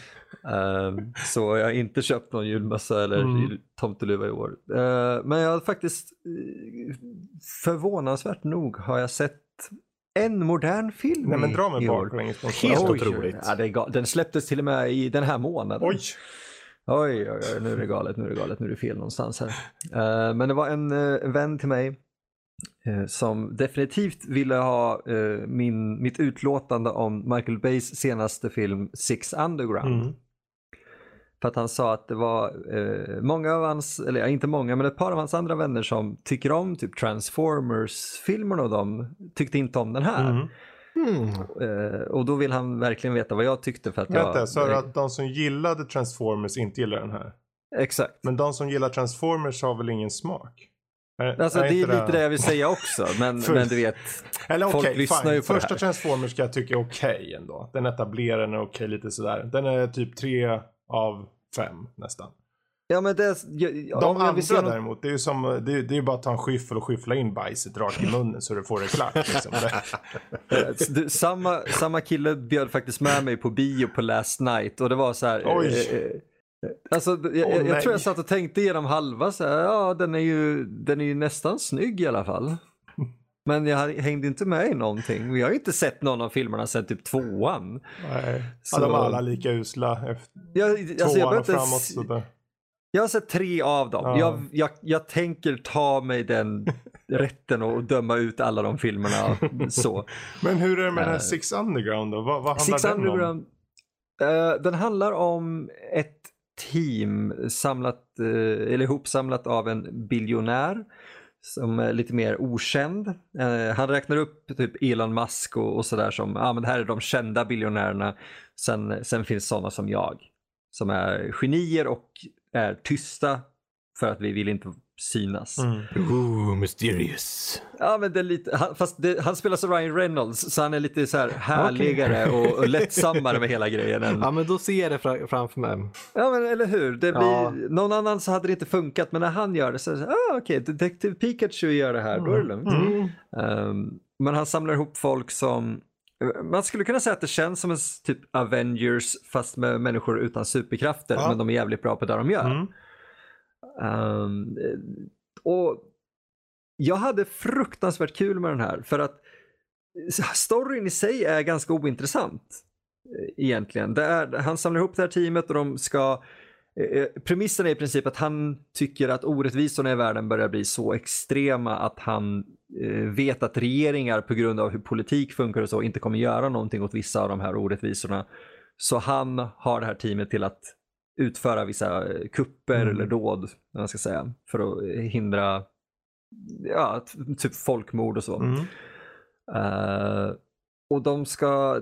Ehm, så jag har inte köpt någon julmössa eller Mm. tomteluva i år. Eh, men jag har faktiskt eh, förvånansvärt nog har jag sett en modern film Nej men dra mig i år. en Helt otroligt. Ja, det är gal- den släpptes till och med i den här månaden. Oj. Oj, oj, oj, nu är det galet, nu är det galet, nu är det fel någonstans här. Eh, men det var en uh, vän till mig eh, som definitivt ville ha eh, min, mitt utlåtande om Michael Bays senaste film Six Underground. Mm. För att han sa att det var eh, många av hans, eller ja, inte många, men ett par av hans andra vänner som tycker om typ Transformers-filmerna och de tyckte inte om den här. Mm. Hmm. Eh, och då vill han verkligen veta vad jag tyckte för att Vänta, jag... sa du att de som gillade Transformers inte gillar den här? Exakt. Men de som gillar Transformers har väl ingen smak? Är- Alltså det är lite det jag vill säga också, men, För- men du vet. Eller folk okej, lyssnar fine. ju på det Första här. Transformers ska jag tycka är okej ändå. Den etablerar den är okej lite sådär. Den är typ tre av fem nästan. Ja men det... Jag, jag, De om jag andra något- däremot, det är ju som, det är, det är bara att ta en skyffel och skyffla in bajset rakt i munnen så du får det klart. Liksom. Det- du, samma, samma kille bjöd faktiskt med mig på bio på last night och det var så här. Oj. eh, eh, Alltså, jag, Åh, jag, jag tror jag satt och tänkte igenom halva så här, ja den är, ju, den är ju nästan snygg i alla fall. Men jag hängde inte med i någonting. Vi har ju inte sett någon av filmerna sedan typ tvåan. Nej. Så- Ja, de är alla lika usla efter Jag, alltså, jag, tvåan behöver och framåt. Så det... jag har sett tre av dem. Ja. Jag, jag, jag tänker ta mig den rätten och döma ut alla de filmerna så. Men hur är det med den här Eh, Six Underground då? Vad, vad handlar Six den om? Underground. Eh, den handlar om ett team samlat, eh, eller ihopsamlat av en biljonär som är lite mer okänd. Eh, han räknar upp typ Elon Musk och, och sådär som, ja ah, men det här är de kända biljonärerna. Sen, sen finns sådana som jag som är genier och är tysta för att vi vill inte synas. Mm. Ooh, mysterious. Ja, men det är lite, han, fast det, han spelar som Ryan Reynolds så han är lite så här härligare och, och lättsammare med hela grejen. Än, Ja, men då ser jag det fra- framför mig. Ja men eller hur, det blir, Ja. någon annan så hade det inte funkat men när han gör det så är det så här, ah, okej, Detective Pikachu gör det här, då är det lugnt. Mm. Ehm, men han samlar ihop folk som, man skulle kunna säga att det känns som en typ Avengers fast med människor utan superkrafter Ja. men de är jävligt bra på det de gör. Mm. Um, och jag hade fruktansvärt kul med den här för att storyn i sig är ganska ointressant eh, egentligen. Det är, han samlar ihop det här teamet och de ska eh, eh, Premissen är i princip att han tycker att orättvisorna i världen börjar bli så extrema att han eh, vet att regeringar på grund av hur politik funkar och så inte kommer göra någonting åt vissa av de här orättvisorna. Så han har det här teamet till att utföra vissa eh, kupper Mm. eller dåd, vad man ska säga, för att eh, hindra ja, typ folkmord och så. Mm. Eh, och de ska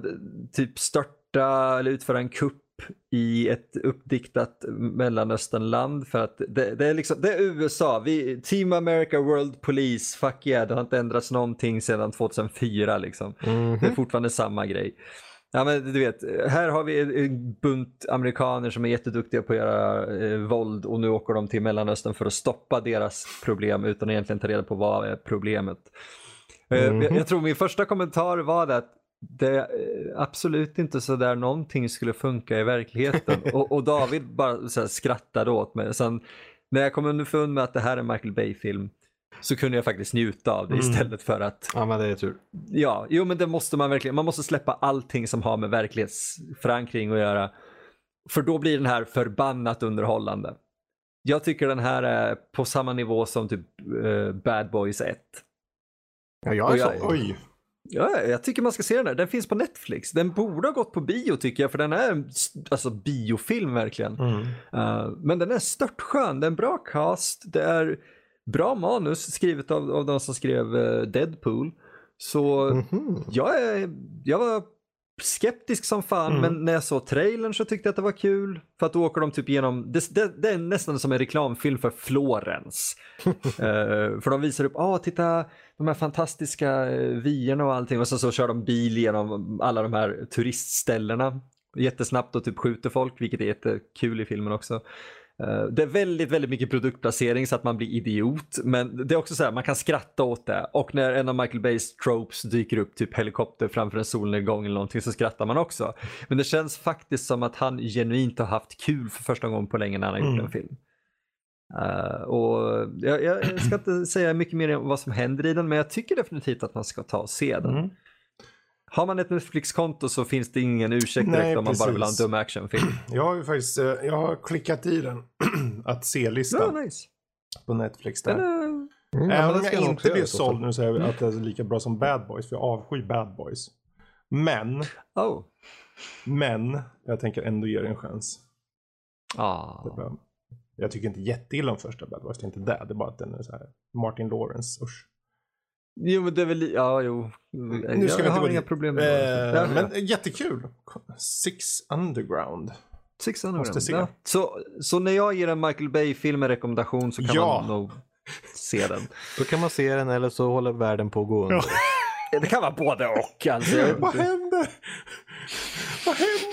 typ störta eller utföra en kupp i ett uppdiktat mellanösternland för att det, det är liksom, det är USA, vi, Team America World Police, fuck yeah, det har inte ändrats någonting sedan 2004 liksom. Mhm. Det är fortfarande samma grej. Ja men du vet, här har vi en- bunt amerikaner som är jätteduktiga på att göra eh, våld och nu åker de till Mellanöstern för att stoppa deras problem utan att egentligen ta reda på vad är problemet. Eh, Mhm. jag, jag tror min första kommentar var att det är eh, absolut inte så där någonting skulle funka i verkligheten. och, och David bara så skrattade åt mig. Sen när jag kom underfund med att det här är en Michael Bay-film så kunde jag faktiskt njuta av det Mm. istället för att Ja, men det är tur. Ja, jo men det måste man verkligen. Man måste släppa allting som har med verklighetsförankring att göra. För då blir den här förbannat underhållande. Jag tycker den här är på samma nivå som typ eh, Bad Boys 1. Ja, jag är jag- så. Oj. Ja, jag tycker man ska se den här. Den finns på Netflix. Den borde ha gått på bio tycker jag för den är en alltså biofilm verkligen. Mm. Uh, men den är störtskön, det är en bra cast, det är bra manus skrivet av, av de som skrev eh, Deadpool. Så Mhm. jag, är, jag var skeptisk som fan Mm. men när jag såg trailern så tyckte jag att det var kul. För att då åker de typ igenom, det, det, det är nästan som en reklamfilm för Florens. Eh, för de visar upp, ah titta de här fantastiska uh, vyerna och allting och sen så kör de bil genom alla de här turistställena jättesnabbt och typ skjuter folk vilket är jättekul i filmen också. Eh, Det är väldigt, väldigt mycket produktplacering så att man blir idiot. Men det är också så här, man kan skratta åt det. Och när en av Michael Bays tropes dyker upp, typ helikopter framför en solnedgång eller någonting, så skrattar man också. Men det känns faktiskt som att han genuint har haft kul för första gången på länge när han har gjort Mm. en film. Eh, och jag, jag ska inte säga mycket mer om vad som händer i den, men jag tycker definitivt att man ska ta och se den. Mm. Har man ett Netflix-konto så finns det ingen ursäkt direkt Nej, om man bara vill ha en dum actionfilm. Jag har ju faktiskt eh, jag har klickat i den att Ja, se-listan nice. på Netflix Den där. är... Mm, ja, Även om jag inte blir såld nu så är att det är lika bra som Bad Boys, för jag avskyr Bad Boys. Men, Oh. men, jag tänker ändå ge det en chans. Ah. Det bara- Jag tycker inte jätteilla om första Bad Boys, det är inte det. Det är bara att den är så här Martin Lawrence, usch. Jo men det är väl, ja jo. Nu ska jag vi har inga problem med det. Eh, Ja, men eh, jättekul. Six Underground. Six måste Underground. se. Ja. Så, så när jag ger en Michael Bay-film en rekommendation så kan Ja. man nog se den. Då kan man se den eller så håller världen på att gå under. Det kan vara både och alltså. Vad händer? Vad händer?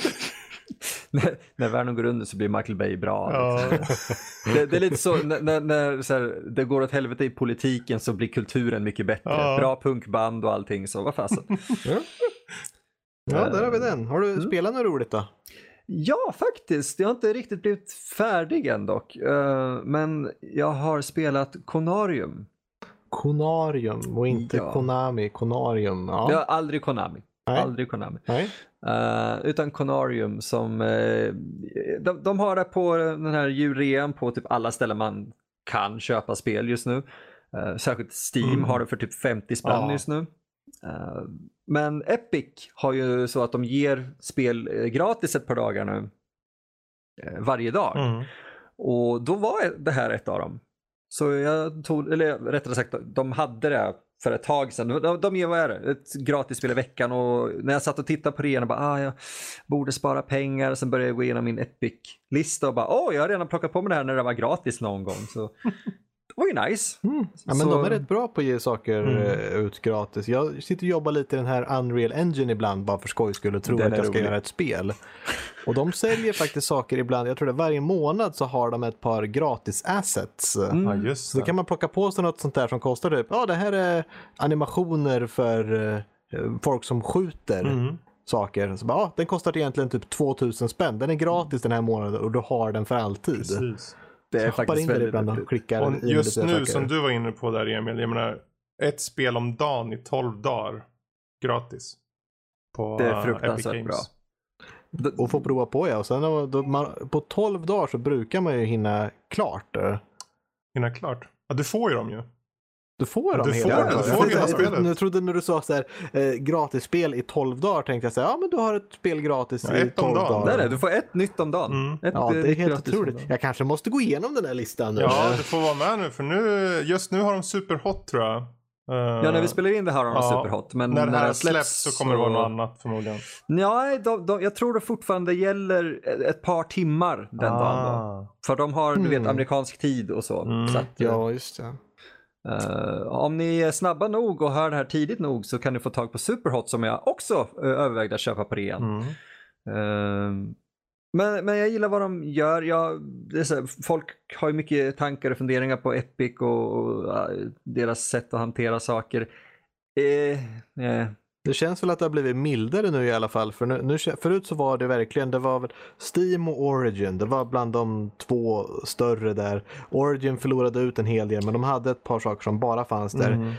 när, när världen går under så blir Michael Bay bra. Ja. Liksom. Det, det är lite så när, när, så här, det går åt helvete i politiken så blir kulturen mycket bättre. Ja. Bra punkband och allting så vad fasen. Ja, där har vi den. Har du spelat något roligt då? Ja, faktiskt. Jag har inte riktigt blivit färdig än dock. Eh, men jag har spelat Konarium. Konarium och inte Ja. Konami. Konarium. Ja. Jag har aldrig Konami. Nej. Aldrig Konami. Eh, utan Konarium som, eh, de, de har det på den här julrean på typ alla ställen man kan köpa spel just nu. Uh, särskilt Steam Mm. har det för typ 50 spänn Ja. just nu. Eh, men Epic har ju så att de ger spel gratis ett par dagar nu. varje dag. Mm. Och då var det här ett av dem. Så jag tog, eller rättare sagt, de hade det för ett tag sedan. De, de ger, vad är det, ett gratisspel i veckan och när jag satt och tittade på det igen och bara, ah, jag borde spara pengar. Sen började jag gå igenom min Epic-lista och bara, åh, jag har redan plockat på mig det här när det var gratis någon gång. Så var ju nice. Mm. Ja, men Så- de är rätt bra på att ge saker Mm. eh, ut gratis. Jag sitter och jobbar lite i den här Unreal Engine ibland bara för skojs skull och tror Den att jag ska rolig. göra ett spel. Och de säljer faktiskt saker ibland. Jag tror det varje månad så har de ett par gratis assets. Mm. Ja, just Så då det. kan man plocka på sig något sånt där som kostar typ, ja det här är animationer för eh, folk som skjuter Mm. saker. Så bara, ja, den kostar egentligen typ 2000 spänn. Den är gratis den här månaden och du har den för alltid. Precis. Det är faktiskt in väldigt ibland och klickar Och just nu saker. som du var inne på där Emil, jag menar ett spel om dagen i 12 dagar gratis. På Det är fruktansvärt Epic bra. Games. D- Och få prova på ja. Och sen när- då man, på 12 dagar så brukar man ju hinna klart. eh. Hinna klart. Ja, du får ju dem ju. Du får dem Du hela får- du får hela spelet. Jag trodde när du sa så här, eh, gratisspel i 12 dagar tänkte jag så här, ja men du har ett spel gratis Ja, i ett om 12 dagen. dagar. Nej, nej, du får ett nytt om dagen. Mm. Ett, Ja, eh, det är nytt helt otroligt. Jag kanske måste gå igenom den här listan nu. Ja, du får vara med nu för nu, just nu har de Superhot tror jag. Eh, Ja, när vi spelar in det här har de ja, superhot. Men när det här släpps så kommer det vara något annat förmodligen. Nej, de, de, jag tror det fortfarande gäller ett par timmar den dagen. Då. Ah. För de har, du vet, Mm. amerikansk tid och så. Mm. så att, Ja, just det. Eh, om ni är snabba nog och hör det här tidigt nog så kan ni få tag på Superhot som jag också uh, övervägde att köpa på rean. Mm. Eh, men, men jag gillar vad de gör. Jag, här, folk har ju mycket tankar och funderingar på Epic och, och deras sätt att hantera saker. Eh, eh, Det känns väl att det har blivit mildare nu i alla fall. För nu, nu, förut så var det verkligen, det var väl Steam och Origin. Det var bland de två större där. Origin förlorade ut en hel del men de hade ett par saker som bara fanns där. Mm.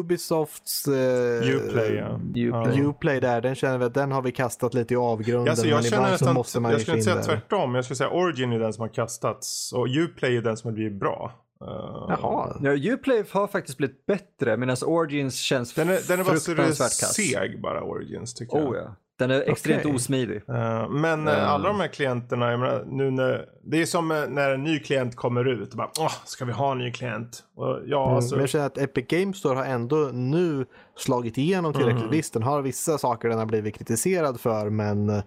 Ubisofts eh, Uplay ja. Uplay. Ja. Uplay där, den känner vi att den har vi kastat lite i avgrunden. Alltså jag men känner nästan, måste man jag skulle inte in säga där. tvärtom. Jag skulle säga Origin är den som har kastats och Uplay är den som har blivit bra. Eh, Jaha. Ja, Uplay har faktiskt blivit bättre medan Origins känns Den är, den är bara så det är fruktansvärt kass. seg bara Origins tycker jag. Oh, ja. Den är extremt Okej. osmidig. Eh, men Mm. alla de här klienterna, jag menar, nu när, det är som när en ny klient kommer ut. Bara, Åh, ska vi ha en ny klient? Och, ja, Mm, alltså, Men jag känner att Epic Games Store har ändå nu slagit igenom tillräckligt. Mm. Visst, den har vissa saker den har blivit kritiserad för, men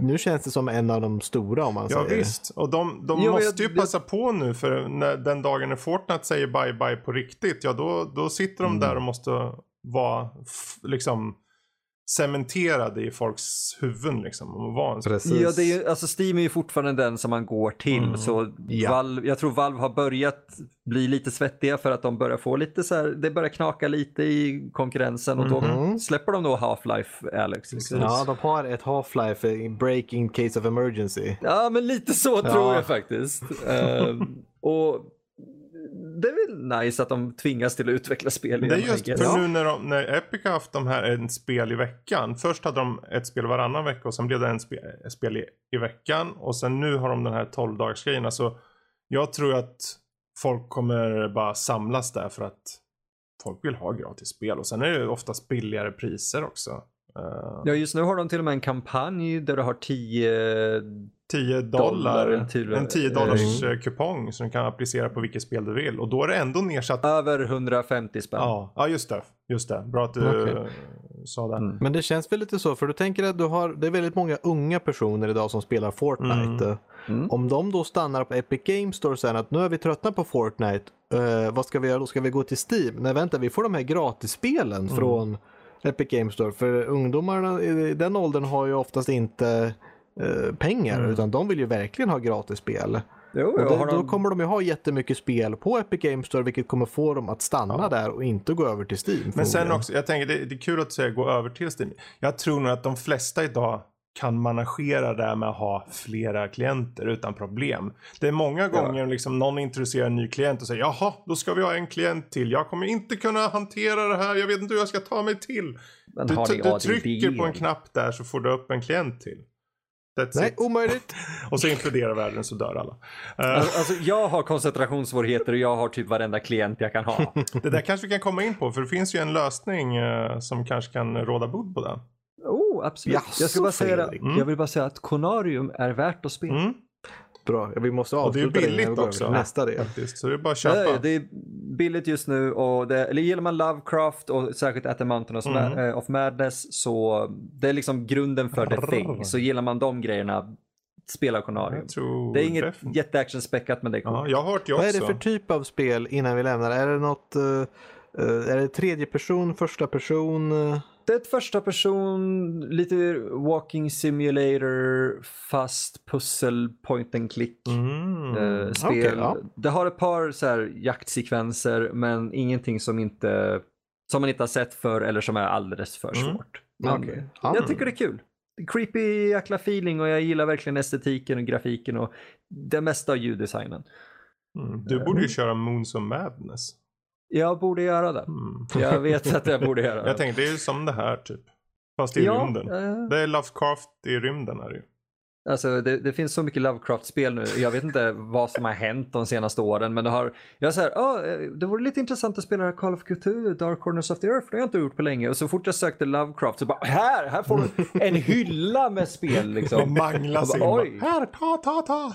nu känns det som en av de stora om man ja säger. visst. Och de, de Jo, måste jag- ju passa på nu för när, den dagen när Fortnite säger bye bye på riktigt. Ja, då, då sitter de Mm. där och måste vara liksom cementerade i folks huvuden liksom. Och vara en Precis. Ja, det är ju, alltså Steam är ju fortfarande den som man går till. Mm. Så Ja. Valve, jag tror Valve har börjat bli lite svettiga för att de börjar få lite så här, det börjar knaka lite i konkurrensen och då Mhm. släpper de då Half-Life Alex. Liksom. Ja, de har ett Half-Life break in case of emergency. Ja, men lite så Ja. tror jag faktiskt. Ehm, och det är väl nice att de tvingas till att utveckla spel Det är just för nu när, de, när Epic har haft de här en spel i veckan. Först hade de ett spel varannan vecka och sen blev det en spe, ett spel i, i veckan. Och sen nu har de den här 12 dagars grejen. Alltså, jag tror att folk kommer bara samlas där för att folk vill ha gratis spel. Och sen är det oftast billigare priser också. Uh, Ja, just nu har de till och med en kampanj där du har 10 10 dollar, Dollar till- en 10 dollars Mm. eh, kupong som du kan applicera på vilket spel du vill. Och då är det ändå nedsatt. över 150 spänn. Ja, ja just det. Just det. Bra att du eh, sa det. Mm. Men det känns väl lite så, för du tänker att du har, det är väldigt många unga personer idag som spelar Fortnite. Mm. Om de då stannar på Epic Games Store sen att nu är vi tröttna på Fortnite, eh, vad ska vi göra då? Ska vi gå till Steam? Nej vänta, vi får de här gratisspelen Mm. från Epic Games Store. För ungdomarna i den åldern har ju oftast inte eh, pengar, Mm. utan de vill ju verkligen ha gratisspel. Jo, Och det, har då de... kommer de ju ha jättemycket spel på Epic Games Store, vilket kommer få dem att stanna Ja. där och inte gå över till Steam. Men sen också, jag tänker det, det är kul att säga gå över till Steam. Jag tror nog att de flesta idag kan managera det här med att ha flera klienter utan problem. Det är många gånger liksom någon introducerar en ny klient och säger jaha, då ska vi ha en klient till. Jag kommer inte kunna hantera det här, jag vet inte hur jag ska ta mig till. Men Du, du, trycker på en knapp där så får du upp en klient till. That's Nej, it. omöjligt. Och så imploderar världen så dör alla. Eh, Alltså, jag har koncentrationssvårigheter och jag har typ varenda klient jag kan ha. det där kanske vi kan komma in på för det finns ju en lösning eh, som kanske kan råda bot på den. Absolut. Jaså, jag, ska bara säga, det- Fredrik. Mm. jag vill bara säga att Conarium är värt att spela. Mm, Bra, vi måste Och det är avsluta billigt också. Nästa del. faktiskt. Så det är bara att köpa. ja, det är billigt just nu och det, eller gillar man Lovecraft och särskilt At the Mountain of, Mm. Eh, of Madness så det är liksom grunden för The Thing. Så gillar man de grejerna, spelauktionarium. Jag tror Det är inget definitivt. jätteactionspäckat men det är coolt. Ja, jag har hört det också. Vad är det för typ av spel innan vi lämnar? Är det något, eh, eh, är det tredje person, första person? Eh? Det är ett första person, lite walking simulator fast pussel point and click. Mm. eh, spel. okej, ja. Det har ett par så här jaktsekvenser men ingenting som inte som man inte har sett för eller som är alldeles för Mm. svårt. Men. Ja. Jag tycker det är kul. Creepy jäkla feeling och jag gillar verkligen estetiken och grafiken och det mesta av ljuddesignen. Mm. Du borde ju köra Moons of Madness. Jag borde göra det. Mm. Jag vet att jag borde göra det. Jag tänkte, det är ju som det här typ. Fast i ja, rymden. eh, Det är Lovecraft i rymden är det ju. Alltså det, det finns så mycket Lovecraft-spel nu. Jag vet inte vad som har hänt de senaste åren, men det har... Jag säger, ah, det vore lite intressant att spela Call of Cthulhu, Dark Corners of the Earth, det har jag inte gjort på länge. Och så fort jag sökte Lovecraft så bara, här, här får du en hylla med spel liksom. manglas Jag in. Oj. Här, ta, ta, ta.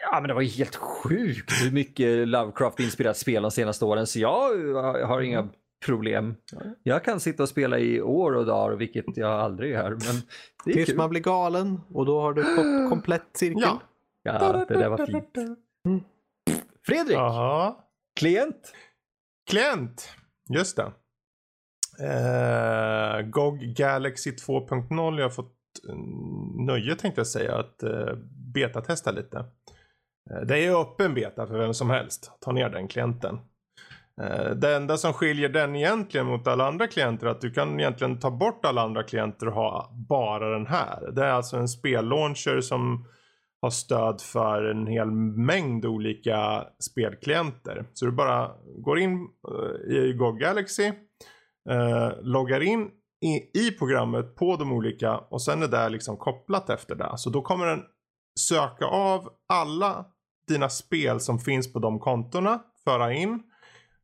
Ja, men det var ju helt sjukt hur mycket Lovecraft-inspirerat spel de senaste åren, så jag har inga problem. Jag kan sitta och spela i år och dagar, vilket jag aldrig gör, men det är Tills kul. man blir galen och då har du fått komplett cirkel. Ja. Ja, det där var fint. Fredrik, Jaha. klient? Klient. Just det. Eh, GOG Galaxy 2.0. Jag har fått eh, nöje tänkte jag säga att eh, betatesta lite. Eh, det är ju öppen beta för vem som helst. Ta ner den klienten. Eh, det enda som skiljer den egentligen mot alla andra klienter är att du kan egentligen ta bort alla andra klienter och ha bara den här. Det är alltså en spellauncher som har stöd för en hel mängd olika spelklienter. Så du bara går in eh, i GOG Galaxy, loggar in i, i programmet på de olika och sen är det liksom kopplat efter det. Så då kommer den söka av alla dina spel som finns på de kontona, föra in,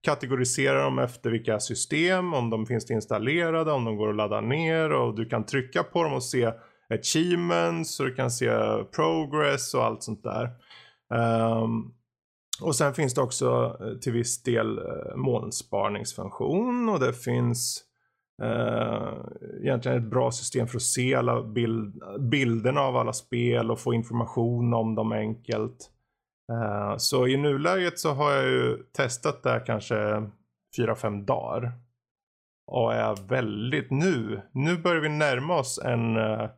kategorisera dem efter vilka system, om de finns installerade, om de går att ladda ner och du kan trycka på dem och se achievements och du kan se progress och allt sånt där. Um, och sen finns det också eh, till viss del eh, molnsparningsfunktion och det finns uh, egentligen ett bra system för att se alla bild, bilderna av alla spel och få information om dem enkelt. Eh, så i nuläget så har jag ju testat det här kanske 4-5 dagar. Och är väldigt nu, nu börjar vi närma oss en uh,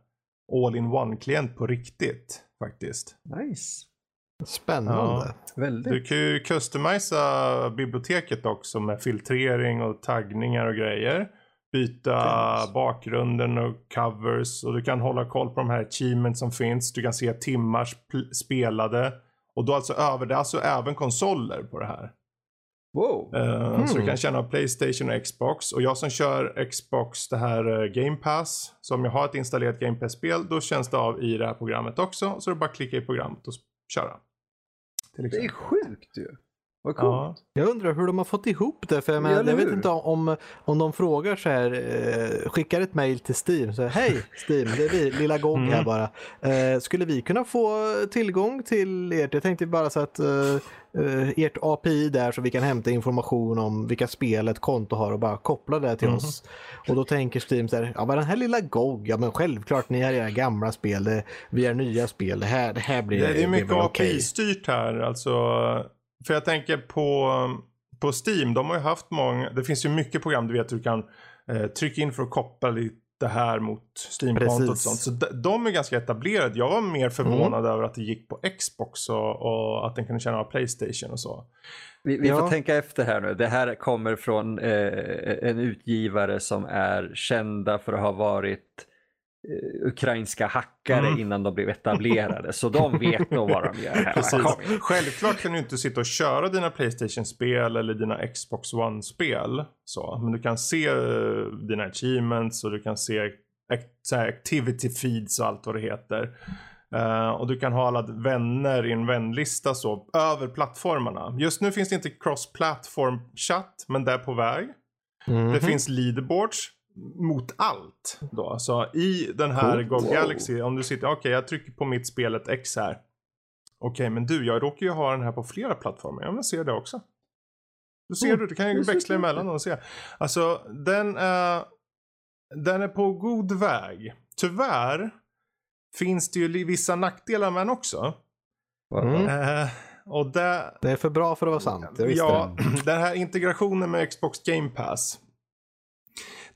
all-in-one-klient på riktigt faktiskt. Nice. Spännande. Väldigt. Du kan ju customisa biblioteket också med filtrering och taggningar och grejer. Byta Nice. bakgrunden och covers och du kan hålla koll på de här achievements som finns. Du kan se timmar sp- spelade. Och då alltså över, det är alltså även konsoler på det här. Wow. Eh, Så du Mm. kan känna Playstation och Xbox. Och jag som kör Xbox, det här eh, Game Pass. Så om jag har ett installerat Game Pass-spel, då känns det av i det här programmet också. Så är bara klicka i programmet och köra. Det är sjukt ju. Vad coolt. Ja. Jag undrar hur de har fått ihop det. För jag, Ja, menar, jag vet inte om, om de frågar så här, eh, skickar ett mail till Steam. Så här, Hej Steam, det är vi, lilla GOG här Mm. bara. Eh, skulle vi kunna få tillgång till ert? Jag tänkte bara så att eh, eh, ert API där så vi kan hämta information om vilka spel ett konto har och bara koppla det till Mhm. oss. Och då tänker Steam så här, ja men den här lilla GOG, ja men självklart ni har era gamla spel, det, vi har nya spel, det här, det här blir, Det, det är mycket. API-styrt här. Alltså, för jag tänker på, på Steam. De har ju haft många. Det finns ju mycket program du vet du kan eh, trycka in för att koppla lite det här mot Steam-kontot och sånt. Så de, de är ganska etablerade. Jag var mer förvånad över att det gick på Xbox och, och att den kunde känna av Playstation och så. Vi, vi Ja. får tänka efter här nu. Det här kommer från eh, en utgivare som är kända för att ha varit ukrainska hackare Mm. innan de blev etablerade. Så de vet nog vad de gör här. Självklart kan du inte sitta och köra dina Playstation-spel eller dina Xbox One-spel. Så. Men du kan se eh, dina achievements och du kan se activity feeds och allt vad det heter. Eh, och du kan ha alla vänner i en vänlista så över plattformarna. Just nu finns det inte cross-platform chatt men det är på väg. Mhm. Det finns leaderboards mot allt. Då. Så i den här. GOG Wow. Galaxy, om du sitter, okej jag trycker på mitt spelet X här. Okej men du, jag råkar ju ha den här på flera plattformar. Ja men ser det också. Då ser Mm, du, du kan ju växla emellan och se. Alltså den är, den är på god väg. Tyvärr finns det ju vissa nackdelar med den också. Mm. Eh, och det, Det är för bra för att vara sant. Jag visste ja, det. den här integrationen med Xbox Game Pass.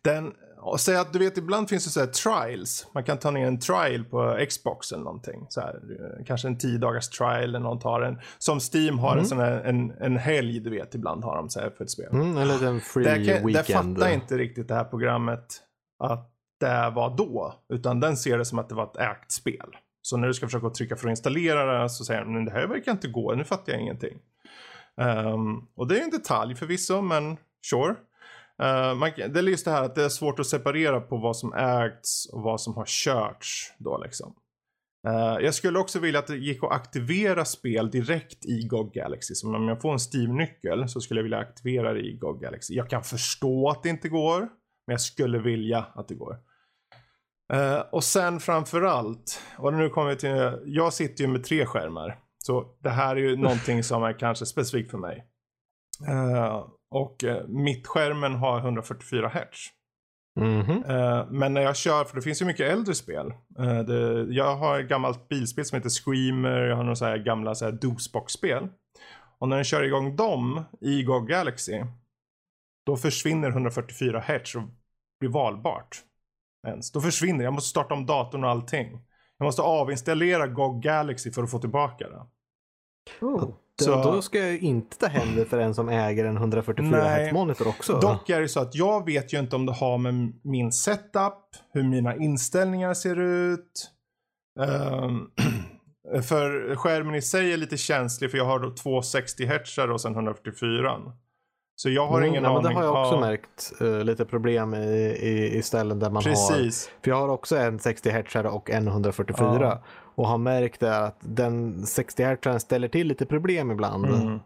Den, och säg att du vet ibland finns det så här trials. Man kan ta ner en trial på Xbox eller någonting. Så här, eh, kanske en 10 dagars trial eller någon tar en. Som Steam har en sån här, en, en helg du vet ibland har de så här för ett spel. Mm, en liten free Det, kan, det weekend. fattar inte riktigt det här programmet att det var då. Utan den ser det som att det var ett ägt spel. Så när du ska försöka trycka för att installera det så säger den det här verkar inte gå, nu fattar jag ingenting. Ehm, och det är en detalj förvisso, men sure. Uh, man, det är just det här att det är svårt att separera på vad som ägts och vad som har körts. Då liksom. Uh, jag skulle också vilja att det gick att aktivera spel direkt i GOG Galaxy. Så om jag får en Steam-nyckel så skulle jag vilja aktivera det i GOG Galaxy. Jag kan förstå att det inte går, men jag skulle vilja att det går. Uh, och sen framförallt, och nu kommer vi till, jag sitter ju med tre skärmar. Så det här är ju någonting som är kanske specifikt för mig. Uh, och uh, mittskärmen har 144 Hz. Mhm. Uh, men när jag kör, för det finns ju mycket äldre spel. Uh, det, jag har ett gammalt bilspel som heter Screamer, jag har några så här gamla så här DOSBox-spel. Och när jag kör igång dem i GOG Galaxy, då försvinner 144 Hz och blir valbart. Ens. Då försvinner jag måste starta om datorn och allting. Jag måste avinstallera GOG Galaxy för att få tillbaka det. Oh. Så- Då ska jag inte ta händer för en som äger en 144 Nej. Hz monitor också. Dock är det så att jag vet ju inte om det har med min setup, hur mina inställningar ser ut. Ehm, för skärmen i sig är lite känslig för jag har två 60 Hz och sen 144. Så jag har Mm, ingen men aning. Det har jag också Ja, märkt eh, lite problem i, i, i ställen där man har. Precis. För jag har också en 60 Hz och en 144. Ja. Och har märkt det att den 60 Hz ställer till lite problem ibland. Mm.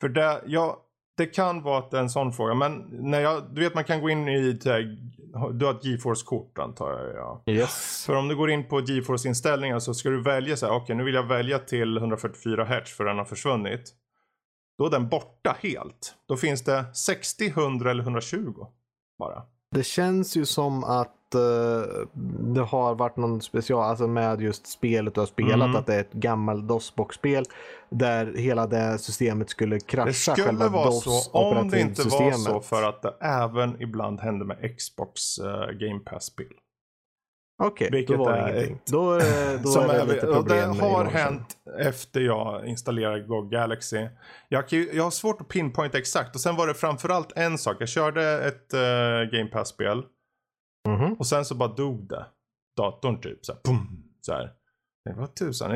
För det, ja, det kan vara är en sån fråga. Men när jag, du vet man kan gå in i, du har ett GeForce-kort antar jag. Ja. Yes. För om du går in på GeForce inställningar så ska du välja så här, okej nu vill jag välja till 144 Hz för den har försvunnit. Då är den borta helt. Då finns det 60, 100 eller 120 bara. Det känns ju som att eh, det har varit någon special, alltså med just spelet du har spelat, Mm. att det är ett gammalt DOS-boxspel där hela det systemet skulle krascha Det skulle vara så om det inte var så för att det även ibland hände med Xbox uh, Game Pass-spel. Okej, Vilket då var det ingenting. ett- Då, är- då Som är det lite det problem. i har hänt efter jag installerade GOG Galaxy. Jag, jag har svårt att pinpointa exakt och sen var det framförallt en sak. Jag körde ett uh, Game Pass-spel Mhm. och sen så bara dog det. Datorn typ så här, pum, så här. Tänkte, vad tusan.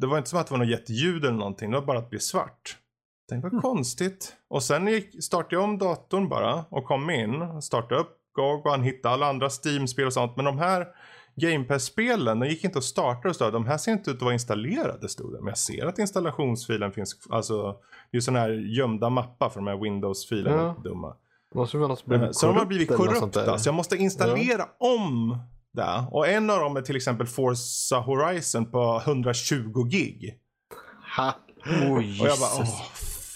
Det var inte som att det var något jätteljud eller någonting. Det var bara att det blev svart. Tänkte, vad konstigt. Och sen gick, startade jag om datorn bara och kom in. Startade upp GOG och han hittade alla andra Steam-spel och sånt. Men de här Game Pass-spelen, de gick inte att starta och så. De här ser inte ut att vara installerade stod det. Men jag ser att installationsfilen finns. Alltså, det är ju sådana här gömda mappar för de här Windows-filerna. Ja. Dumma. Måste väl ha Eh, blivit Så de har blivit korrupta. Så jag måste installera om det. Och en av dem är till exempel Forza Horizon på 120 gig. Ha. Oh, Och jag bara, åh,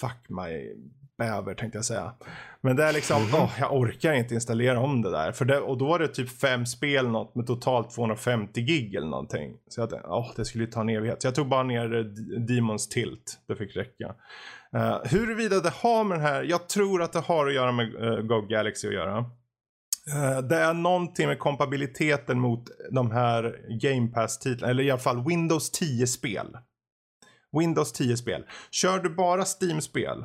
fuck my bäver tänkte jag säga. Men det är liksom, åh, jag orkar inte installera om det där. För det, och då var det typ fem spel något med totalt 250 gig eller någonting. Så jag tänkte, åh, det skulle ju ta en evighet. Så jag tog bara ner eh, Demons Tilt. Det fick räcka. Uh, huruvida det har med den här, jag tror att det har att göra med uh, GOG Galaxy att göra. Eh, det är någonting med kompabiliteten mot de här Game Pass-titlarna, eller i alla fall Windows 10-spel. Windows 10-spel. Kör du bara Steam-spel,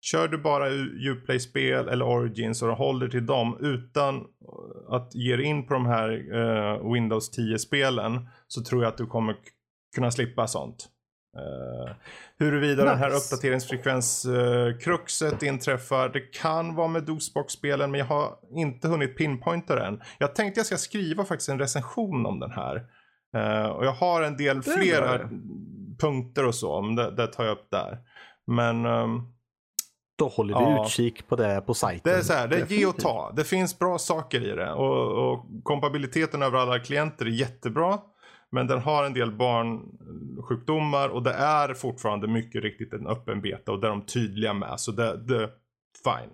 kör du bara Uplay-spel eller Origins och håller till dem utan att ge dig in på de här eh, Windows 10-spelen så tror jag att du kommer kunna slippa sånt. Uh, huruvida den här Nice. uppdateringsfrekvens-kruxet inträffar, det kan vara med DOSBox-spelen men jag har inte hunnit pinpointa den. Jag tänkte jag ska skriva faktiskt en recension om den här. Eh, och jag har en del är fler bra här det. punkter och så, men det, det tar jag upp där. Men ehm, Då håller vi Ja. utkik på det på sajten. det är så här, det är ge och ta. Det finns bra saker i det. Och, och kompabiliteten över alla klienter är jättebra. Men den har en del barnsjukdomar och det är fortfarande mycket riktigt en öppen beta och det är de tydliga med. Så det, det fine.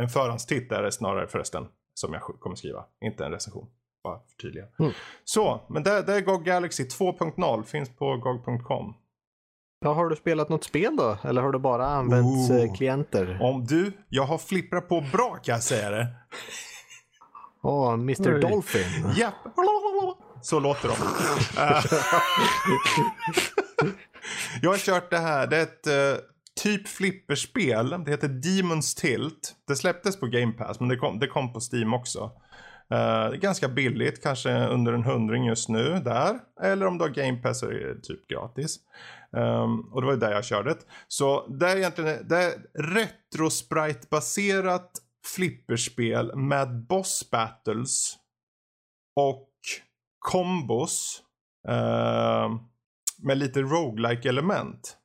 En förhandstitt är det snarare förresten som jag kommer skriva, inte en recension. Bara förtydliga. Mm. Så, men det, det är GOG Galaxy 2.0. Finns på GOG.com. Ja, har du spelat något spel då? Eller har du bara använt Ooh. eh, klienter? Om du, jag har flipprat på bra kan jag säga det. Åh, Mr Oj. Dolphin. Japp. Så låter de. Eh, jag har kört det här. Det är ett eh, typ flipperspel. Det heter Demon's Tilt. Det släpptes på Game Pass men det kom, det kom på Steam också. Uh, det är ganska billigt, kanske under en hundring just nu där. Eller om du har Game Pass så är det typ gratis. Um, och det var ju där jag körde det. Så det är egentligen det är retro sprite baserat flipperspel med boss battles och kombos uh, ehm, med lite roguelike element.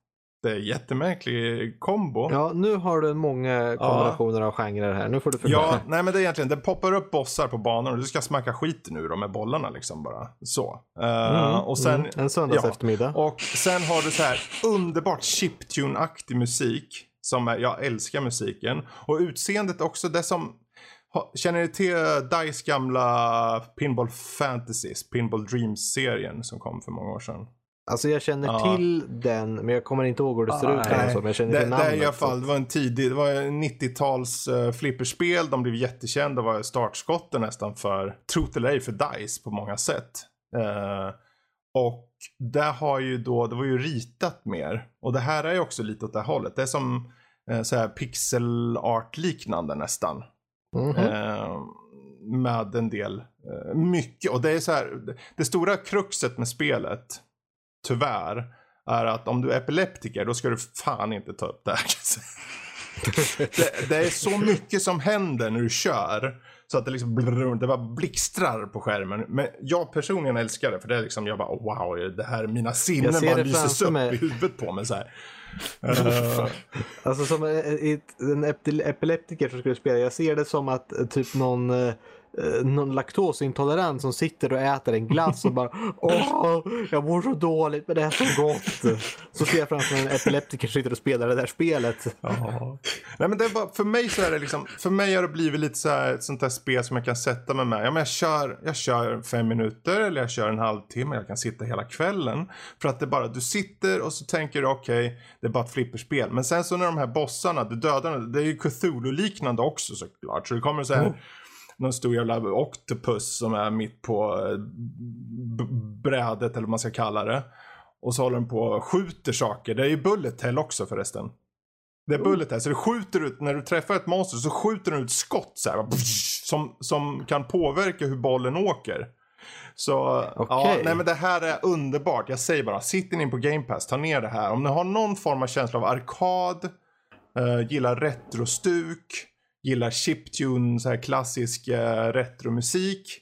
Det är jättemärklig kombo. Ja, nu har du många kombinationer av genrer här. Nu får du förklara. Ja, nej men det är egentligen, det poppar upp bossar på banan och du ska smacka skiten ur dem med bollarna liksom bara. Så. Mm, och sen, mm, en söndags ja. eftermiddag. Och sen har du så här underbart chiptune-aktig musik. Som är, jag älskar musiken. Och utseendet också, det som Känner ni till Dice gamla Pinball Fantasies, Pinball Dreams-serien som kom för många år sedan? Alltså jag känner Ja. till den, men jag kommer inte ihåg hur det ser Ah, ut. eller Nej, så, men jag känner det, till det namnet. är i alla fall, det var en tidig, det var en 90-tals uh, flipperspel, de blev jättekända, det var startskotten nästan för, trot eller ej, för DICE på många sätt. Eh, och det har ju då, det var ju ritat mer. Och det här är ju också lite åt det här hållet. Det är som uh, så här pixel art liknande nästan. Mhm. Eh, med en del, eh, mycket. Och det är så här, det, det stora kruxet med spelet, tyvärr, är att om du är epileptiker då ska du fan inte ta upp det här. det, det är så mycket som händer när du kör. Så att det liksom blrr, det bara blixtrar på skärmen. Men jag personligen älskar det för det är liksom, jag bara wow, det här, mina sinnen bara lyses upp mig. i huvudet på mig så här. Eh, Alltså som en, en epile- epileptiker som skulle spela. Jag ser det som att eh, typ någon, eh, någon laktosintolerant som sitter och äter en glass och bara Åh, jag mår så dåligt men det är så gott. Så ser jag framför mig en epileptiker som sitter och spelar det där spelet. Ja. Nej men det är bara, för mig så är det liksom, för mig har det blivit lite så här ett sånt där spel som jag kan sätta mig med. Ja men jag kör, jag kör fem minuter eller jag kör en halvtimme, jag kan sitta hela kvällen. För att det bara, du sitter och så tänker du okej, det är bara ett flipperspel. Men sen så när de här bossarna, du dödar det är ju Cthulhu-liknande också såklart. Så det kommer så här, någon stor jävla octopus som är mitt på eh, brädet eller vad man ska kalla det. Och så håller den på och skjuter saker. Det är ju bullet hell också förresten. Det är bullet hell. Så du skjuter ut, när du träffar ett monster så skjuter den ut skott så här, som, som kan påverka hur bollen åker. Så ja, Okej. nej men det här är underbart. Jag säger bara, sitter ni på Game Pass, ta ner det här. Om ni har någon form av känsla av arkad, eh, gillar retrostuk, gillar chiptune, så här klassisk eh, retromusik.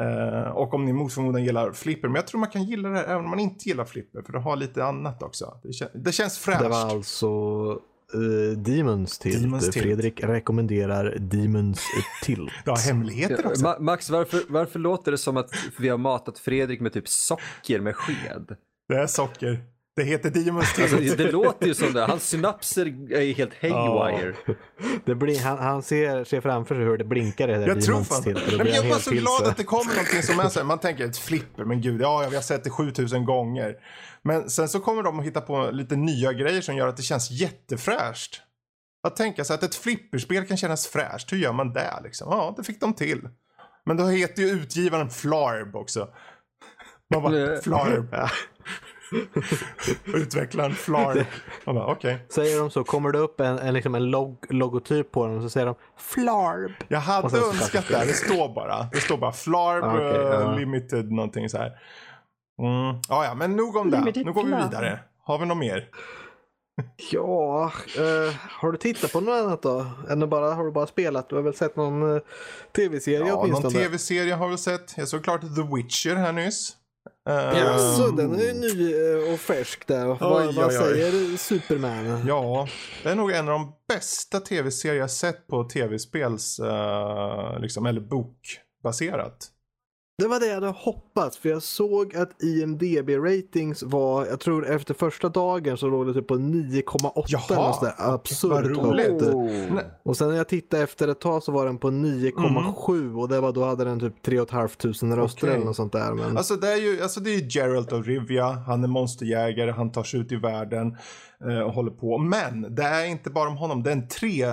Eh, och om ni mot förmodan gillar flipper, men jag tror man kan gilla det här även om man inte gillar flipper, för det har lite annat också. Det, kän- det känns fräscht. Det var alltså uh, Demons Tilt. Demons Tilt. Fredrik rekommenderar Demons Tilt. Har hemligheter också. Ma- Max, varför, varför låter det som att vi har matat Fredrik med typ socker med sked? Det är socker. Det heter Demons Tilt. Alltså, det låter ju som det. Hans synapser är ju helt haywire. Det blir, han han ser, ser framför sig hur det blinkar i det där Jag tror fan Nej, men Jag är bara så glad att det kommer någonting som är så här, man tänker ett flipper, men gud, ja, vi har sett det 7000 gånger. Men sen så kommer de att hitta på lite nya grejer som gör att det känns jättefräscht. Att tänka sig att ett flipperspel kan kännas fräscht, hur gör man det liksom? Ja, det fick de till. Men då heter ju utgivaren Flarb också. Man bara. Flarb. Ja. Utvecklaren. Man bara, okej. Säger de så, kommer det upp en, en, liksom en log, logotyp på dem så säger de Flarb. Jag hade önskat det. det. Det står bara. Det står bara Flarb Ah, okej, eh, ja. Limited någonting så här. Mm. Ja, ja, men nog om det. Limited Nu går vi vidare. Har vi något mer? Ja, eh, har du tittat på något annat då? Än att bara, har du bara spelat? Du har väl sett någon eh, tv-serie Ja, någon åtminstone? tv-serie har vi sett. Jag såg klart The Witcher här nyss. Eh, Jaså, den är ju ny eh, och färsk där. vad Oj, vad oj, oj. säger Superman? Ja, det är nog en av de bästa tv-serier jag sett på tv-spels, eh, liksom, eller bokbaserat. Det var det jag hade hoppats, för jag såg att IMDB-ratings var, jag tror efter första dagen så låg det typ på 9,8 Jaha, eller sådär vad absurt roligt. högt. Oh. Och sen när jag tittade efter ett tag så var den på 9,7 och det var då hade den typ 3 500 röster Okej. eller något sånt där. Men... Alltså det är ju alltså det är ju Geralt of Rivia, han är monsterjägare, han tar sig ut i världen eh, och håller på. Men det är inte bara om honom, det är en tre,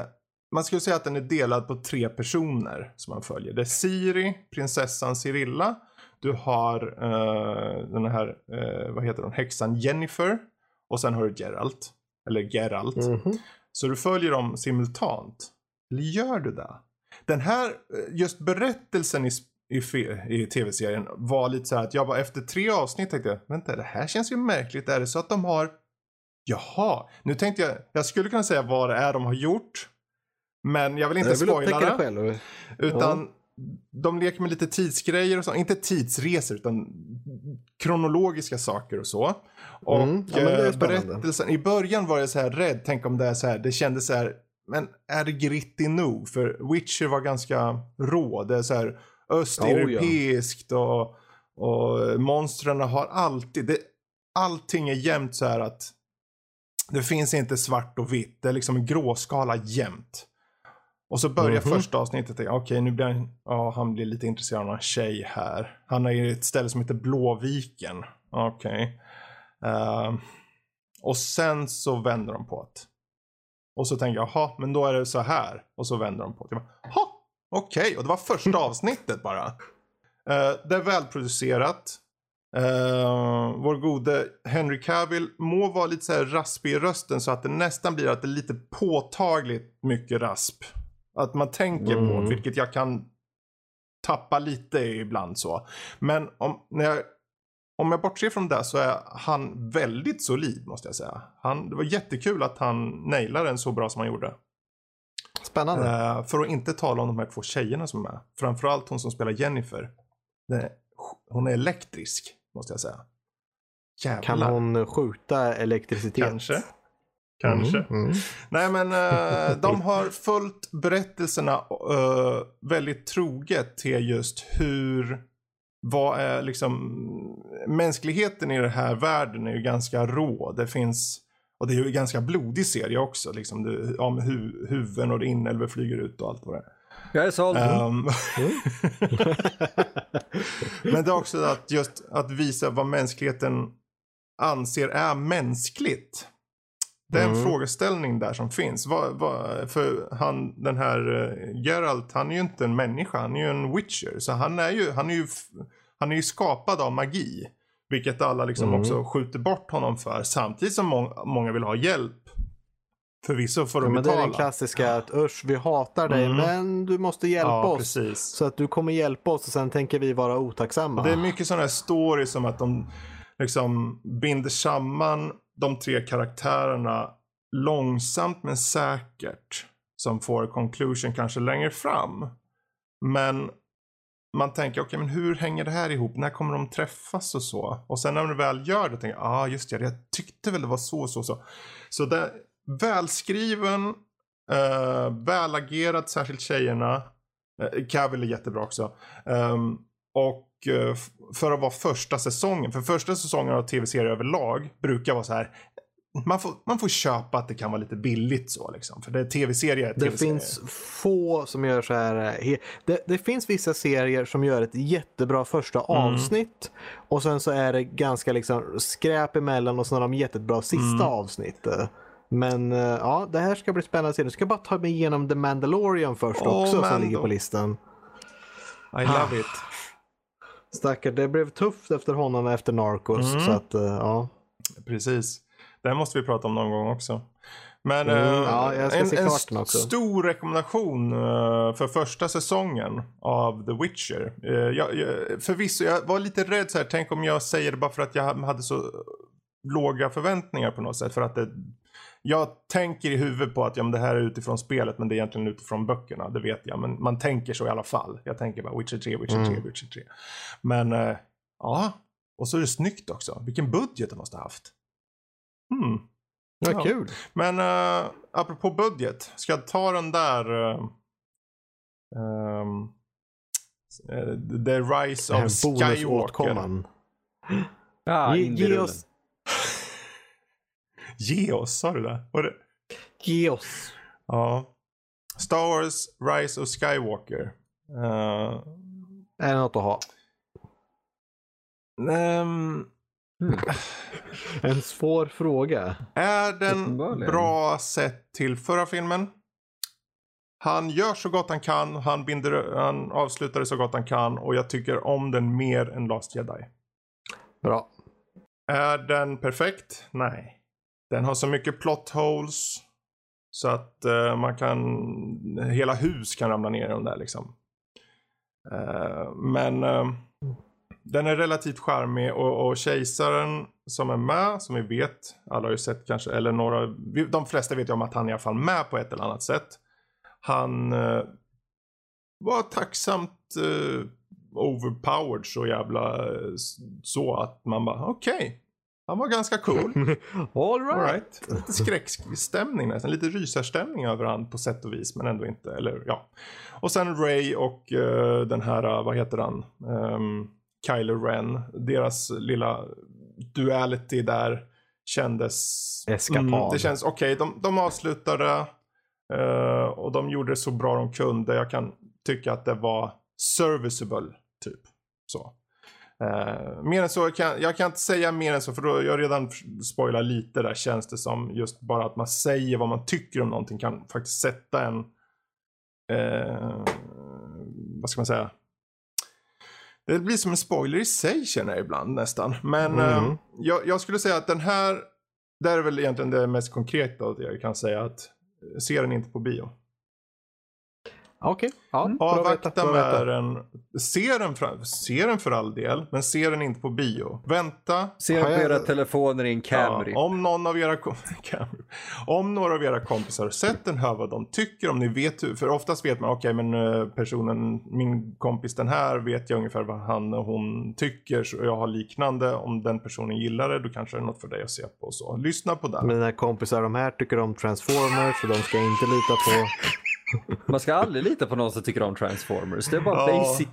man skulle säga att den är delad på tre personer som man följer. Det är Siri, prinsessan Cyrilla, du har eh, den här, eh, vad heter hon, häxan Jennifer och sen har du Geralt, eller Geralt. Mhm. Så du följer dem simultant. Eller gör du det? Den här, eh, just berättelsen i, i, i tv-serien var lite så att jag bara efter tre avsnitt tänkte jag, vänta det här känns ju märkligt. Är det så att de har, jaha, nu tänkte jag, jag skulle kunna säga vad det är de har gjort. Men jag vill inte Jag vill spoila det själv. Utan de leker med lite tidsgrejer och så. Inte tidsresor utan kronologiska saker och så. Och Mm, ja, eh, berättelsen, i början var jag så här rädd, tänk om det är så här, det kändes så här, men är det gritty nog? För Witcher var ganska rå, det är så här östeuropeiskt och, och monstren har alltid, det, allting är jämnt så här att det finns inte svart och vitt, det är liksom en gråskala jämt. Och så börjar Mhm. första avsnittet, okej nu blir han, ja, han blir lite intresserad av en tjej här. Han är i ett ställe som heter Blåviken. Okej. Ehm, och sen så vänder de på det. Och så tänker jag, jaha, men då är det så här. Och så vänder de på det. Jaha, okej. Och det var första avsnittet bara. Eh, det är välproducerat. Uh, vår gode Henry Cavill må vara lite så här raspig i rösten så att det nästan blir att det är lite påtagligt mycket rasp. Att man tänker på Mm. det, vilket jag kan tappa lite ibland så. Men om, när jag, om jag bortser från det så är han väldigt solid måste jag säga. Han, det var jättekul att han nailade den så bra som han gjorde. Spännande. Eh, för att inte tala om de här två tjejerna som är med. Framförallt hon som spelar Jennifer. Det, hon är elektrisk, måste jag säga. Jävlar. Kan hon skjuta elektricitet? Kanske. Kanske. Mm, mm. Nej men eh, de har följt berättelserna eh, väldigt troget till just hur, vad är liksom, mänskligheten i den här världen är ju ganska rå. Det finns, och det är ju en ganska blodig serie också, liksom, det, om hu, huvuden och det inälvor flyger ut och allt vad det är. Jag är såld. Ehm, Men det är också att just att visa vad mänskligheten anser är mänskligt. Det är en Mm. frågeställning där som finns. Vad, vad, för han, den här uh, Geralt, han är ju inte en människa, han är ju en witcher. Så han är ju, han är ju, han är ju skapad av magi. Vilket alla liksom Mm. också skjuter bort honom för. Samtidigt som må- många vill ha hjälp. Förvisso får Ja, de men det är betala. den klassiska att usch, vi hatar dig, Mm. men du måste hjälpa ja, oss. precis. Så att du kommer hjälpa oss och sen tänker vi vara otacksamma. Och det är mycket sådana här stories som att de liksom binder samman de tre karaktärerna långsamt men säkert. Som får conclusion kanske längre fram. Men man tänker, okej men hur hänger det här ihop? När kommer de träffas och så? Och sen när de väl gör det tänker jag, ah just det, jag tyckte väl det var så, så, så. Så det välskriven, eh, uh, välagerad, särskilt tjejerna. Uh, Cavill är jättebra också. Um, och för att vara första säsongen, för första säsongen av tv-serier överlag brukar vara så här. Man får, man får köpa att det kan vara lite billigt så liksom. För det är tv-serier. är Det finns få som gör så här. eh, Det, det finns vissa serier som gör ett jättebra första Mm. avsnitt och sen så är det ganska liksom skräp emellan och så har de jättebra sista Mm. avsnitt. eh. Men eh, ja, det här ska bli spännande att se. Nu ska jag bara ta mig igenom The Mandalorian först Åh, också som Mando. ligger på listan. I love it. Stackare, det blev tufft efter honom efter Narcos. Mm. Så att, eh, ja. Precis. Det här måste vi prata om någon gång också. Men Mm, eh, ja, en, en också. stor rekommendation eh, för första säsongen av The Witcher. Uh, jag, jag, förvisso, jag var lite rädd så här, tänk om jag säger det bara för att jag hade så låga förväntningar på något sätt. För att det, jag tänker i huvudet på att ja, men det här är utifrån spelet men det är egentligen utifrån böckerna. Det vet jag. Men man tänker så i alla fall. Jag tänker bara Witcher 3, Witcher 3, Mm. Witcher 3. Men eh, ja, och så är det snyggt också. Vilken budget de måste ha haft. Hmm. Ja, Ja. kul. Men uh, apropå budget, ska jag ta den där... Uh, Eh, The Rise of Skywalker. Ja, Ge, ge indierullen. oss, Ge oss, sa du det? Var det? ge oss. Ja. Star Wars Rise of Skywalker. Uh, Är det något att ha? ehm, En svår fråga. är den bra sett till förra filmen? Han gör så gott han kan, han, binder, han avslutar det så gott han kan och jag tycker om den mer än Last Jedi. Bra. Är den perfekt? Nej. Den har så mycket plot holes så att eh, man kan, hela hus kan ramla ner i dem där liksom. Eh, men eh, den är relativt charmig och, och kejsaren som är med, som vi vet, alla har ju sett kanske, eller några, de flesta vet ju om att han är i alla fall med på ett eller annat sätt. Han eh, var tacksamt eh, overpowered så jävla eh, så att man bara okej. Han var ganska cool. All All right. Lite skräckstämning nästan. Lite rysarstämning över han på sätt och vis. Men ändå inte. Eller ja. Och sen Ray och eh, den här, eh, vad heter han? Um, Kylo Ren. Deras lilla duality där kändes... Eskapad. det känns okej. de, de avslutade. eh, och de gjorde det så bra de kunde. Jag kan tycka att det var serviceable. Typ. Så. Eh, mer än så kan jag kan inte säga mer än så för då jag redan spoilat lite där känns det som. Just bara att man säger vad man tycker om någonting kan faktiskt sätta en eh, vad ska man säga? Det blir som en spoiler i sig känner jag ibland nästan. Men Mm. eh, jag, jag skulle säga att den här, det är väl egentligen det mest konkreta jag kan säga att eh, se den inte på bio. Okej, ja. bra att veta, Avvakta med den. Se den, för, se den för all del, men se den inte på bio. Vänta. Se Har på jag- era telefoner i en Camry. Ja, om någon av era om några av era kompisar har sett den, hör vad de tycker. Om ni vet hur, för oftast vet man, okej men eh, personen, min kompis den här vet jag ungefär vad han och hon tycker. Så jag har liknande. Om den personen gillar det, då kanske det är något för dig att se på. Så lyssna på den. Mina kompisar de här tycker om Transformers så de ska jag inte lita på. Man ska aldrig lita på någon som tycker om Transformers. Det är bara Ja. basic.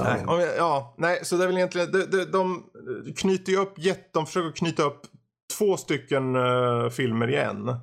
Nej, jag- ja, nej, så det är väl egentligen, de, de, de knyter ju upp, de försöker knyta upp två stycken eh, filmer igen.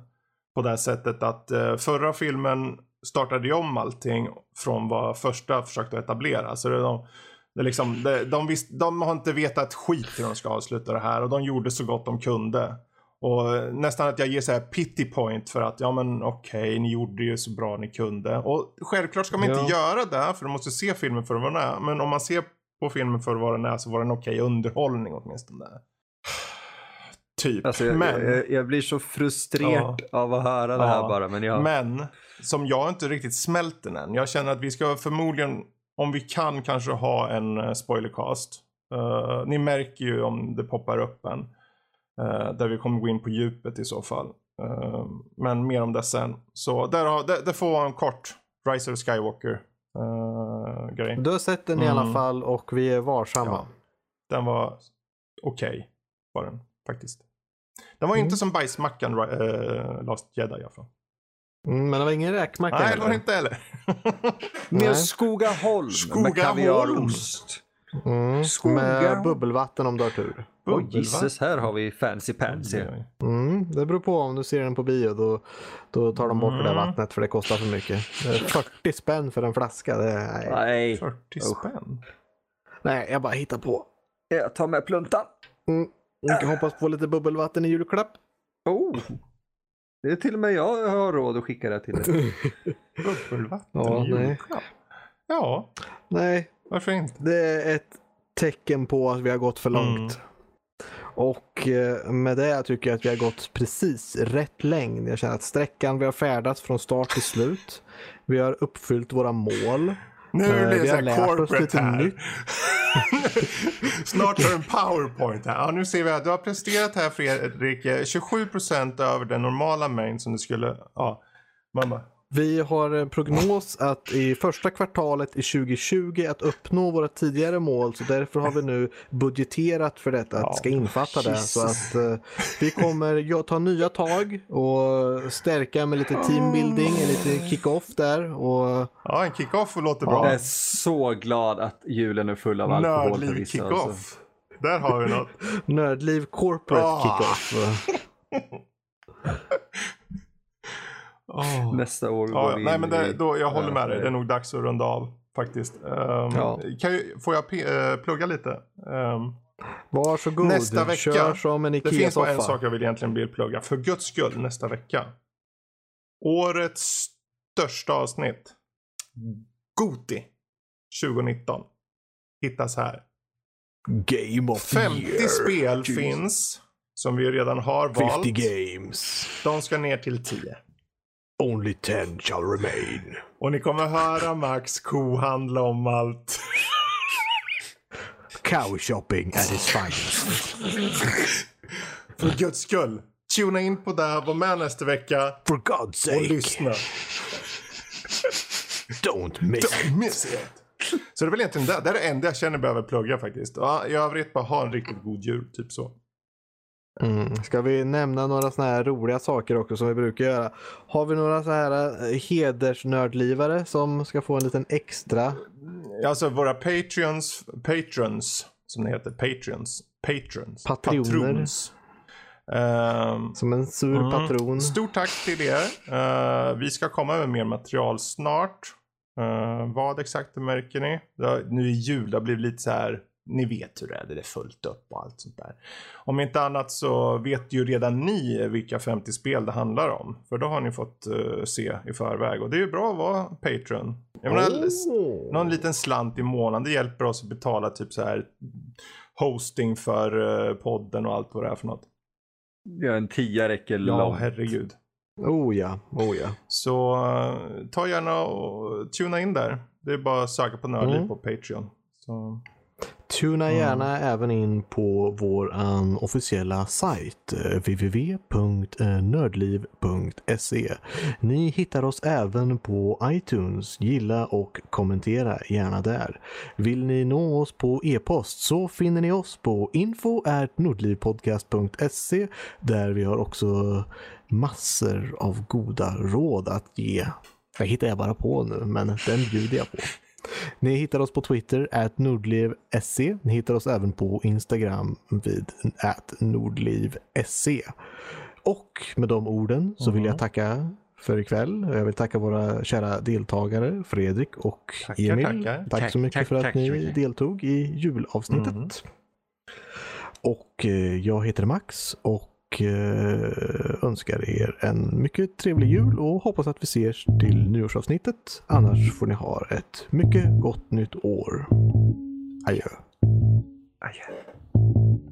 På det här sättet att eh, förra filmen startade ju om allting från vad första försökte etablera. Så det, är de, det är liksom, det, de, visst, de har inte vetat skit hur de ska avsluta det här och de gjorde så gott de kunde. Och eh, nästan att jag ger så här pity point för att ja men okej, ni gjorde ju så bra ni kunde. Och självklart ska man inte göra det för du måste se filmen för vad den är. Men om man ser på filmen för vad den är så var den okej underhållning åtminstone. Typ. Alltså, jag, men, jag, jag blir så frustrerad av att höra det här Ja. bara. Men jag, men som jag inte riktigt smält den än. Jag känner att vi ska förmodligen, om vi kan, kanske ha en uh, spoilercast. Eh, ni märker ju om det poppar upp en. Eh, där vi kommer gå in på djupet i så fall. Eh, men mer om det sen. Så där har, det, det får vara en kort Rise of Skywalker uh, grej. Du har sett den i alla Mm. fall och vi är varsamma. Ja. Den var okej, var den faktiskt. Den var Mm. inte som bajsmackan uh, Last Jedi i alla fall. Mm, men det var ingen räkmacka Nej, det var det inte heller. Mer Nej. Skogaholm med Skogaholm. kaviarost. Mm, med bubbelvatten om du har tur. Va? gisses, här har vi fancy pansy. Mm, det beror på om du ser den på bio. Då, då tar de bort det där Mm. vattnet för det kostar för mycket. Det är 40 spänn för en flaska. Det är, nej. Nej, 40 Usch. spänn. nej, jag bara hittar på. jag tar med pluntan. Mm. Jag kan hoppas på lite bubbelvatten i julklapp. Oh. Det är till och med jag har råd att skicka det till dig. Bubbelvatten Ja, i nej. Ja, Nej, varför inte? det är ett tecken på att vi har gått för långt. Och eh, med det tycker jag att vi har gått precis rätt längd. Jag känner att sträckan vi har färdats från start till slut. Vi har uppfyllt våra mål. Nu Eh, blir det vi har lärt här oss corporate lite här. nytt. Snart har du en powerpoint här. Ja, nu ser vi att du har presterat här Fredrik eh, 27% över den normala mängd som du skulle. Ja, bara, Vi har en prognos att i första kvartalet i 2020 att uppnå våra tidigare mål så därför har vi nu budgeterat för detta att Ja, ska infatta det. Så att eh, vi kommer ta nya tag och stärka med lite teambuilding, en liten kick-off där och Ja, en kick-off låter Jag bra. är så glad att julen är full av alkohol Nördliv kick-off. Alltså. Där har vi något. Nördliv corporate Ah. kick-off. Åh. Nästa år går Ja, vi Nej, in men det, då, jag håller med dig. det- Det är nog dags att runda av faktiskt. Um, Ja. kan jag, får jag eh, plugga lite? Um, Varsågod, Nästa vecka. kör som en det finns bara en Ikea-soffa. sak jag vill egentligen vill plugga. För guds skull, nästa vecka. Årets största avsnitt. Goti 2019. Hittas här. Game of the 50 year. spel Jesus. finns. Som vi redan har valt. 50 games. De ska ner till 10. Only 10 shall remain. Och ni kommer höra Max kohandla om allt. Cow shopping at its finest. För guds skull. Tuna in på det, var med nästa vecka For God's och sake, lyssna. don't miss Don't miss it. Så det är väl egentligen det. Det är det enda jag känner behöver plugga faktiskt. Ja, I övrigt bara ha en riktigt god jul, typ så. Mm. Ska vi nämna några sådana här roliga saker också som vi brukar göra? Har vi några så här eh, hedersnördlivare som ska få en liten extra? Alltså våra patreons, patrons, som det heter, patrons, patrons, Patroner. patrons. Ehm, Som en sur Mm. patron. Stort tack till er. Eh, vi ska komma med mer material snart. Eh, vad exakt märker ni? Det har, nu i jul, det har blivit lite så här. Ni vet hur det är, det är fullt upp och allt sånt där. Om inte annat så vet ju redan ni vilka 50 spel det handlar om. För då har ni fått eh, se i förväg. Och det är ju bra att vara Patreon. Jag menar, någon liten slant i månaden. Det hjälper oss att betala typ så här hosting för eh, podden och allt vad det är för något. Ja, en tia räcker Ja, långt. herregud. Oh ja, oh ja. Så eh, ta gärna och tuna in där. Det är bara att söka på Nördliv Mm. på Patreon. Så, Tuna Mm. gärna även in på vår an, officiella sajt eh, www.nördliv.se. Ni hittar oss även på iTunes. Gilla och kommentera gärna där. Vill ni nå oss på e-post så finner ni oss på info.nordlivpodcast.se där vi har också massor av goda råd att ge. Det hittar jag bara på nu, men den bjuder jag på. Ni hittar oss på Twitter, at nordliv.se. Ni hittar oss även på Instagram vid at nordliv.se. Och med de orden så vill jag tacka för ikväll. Jag vill tacka våra kära deltagare Fredrik och Tackar, Emil. tackar. Tack så mycket tack, för att tack ni deltog i julavsnittet. Mhm. Och eh, jag heter Max och Eh, önskar er en mycket trevlig jul och hoppas att vi ses till nyårsavsnittet. Annars får ni ha ett mycket gott nytt år. Adjö. Adjö!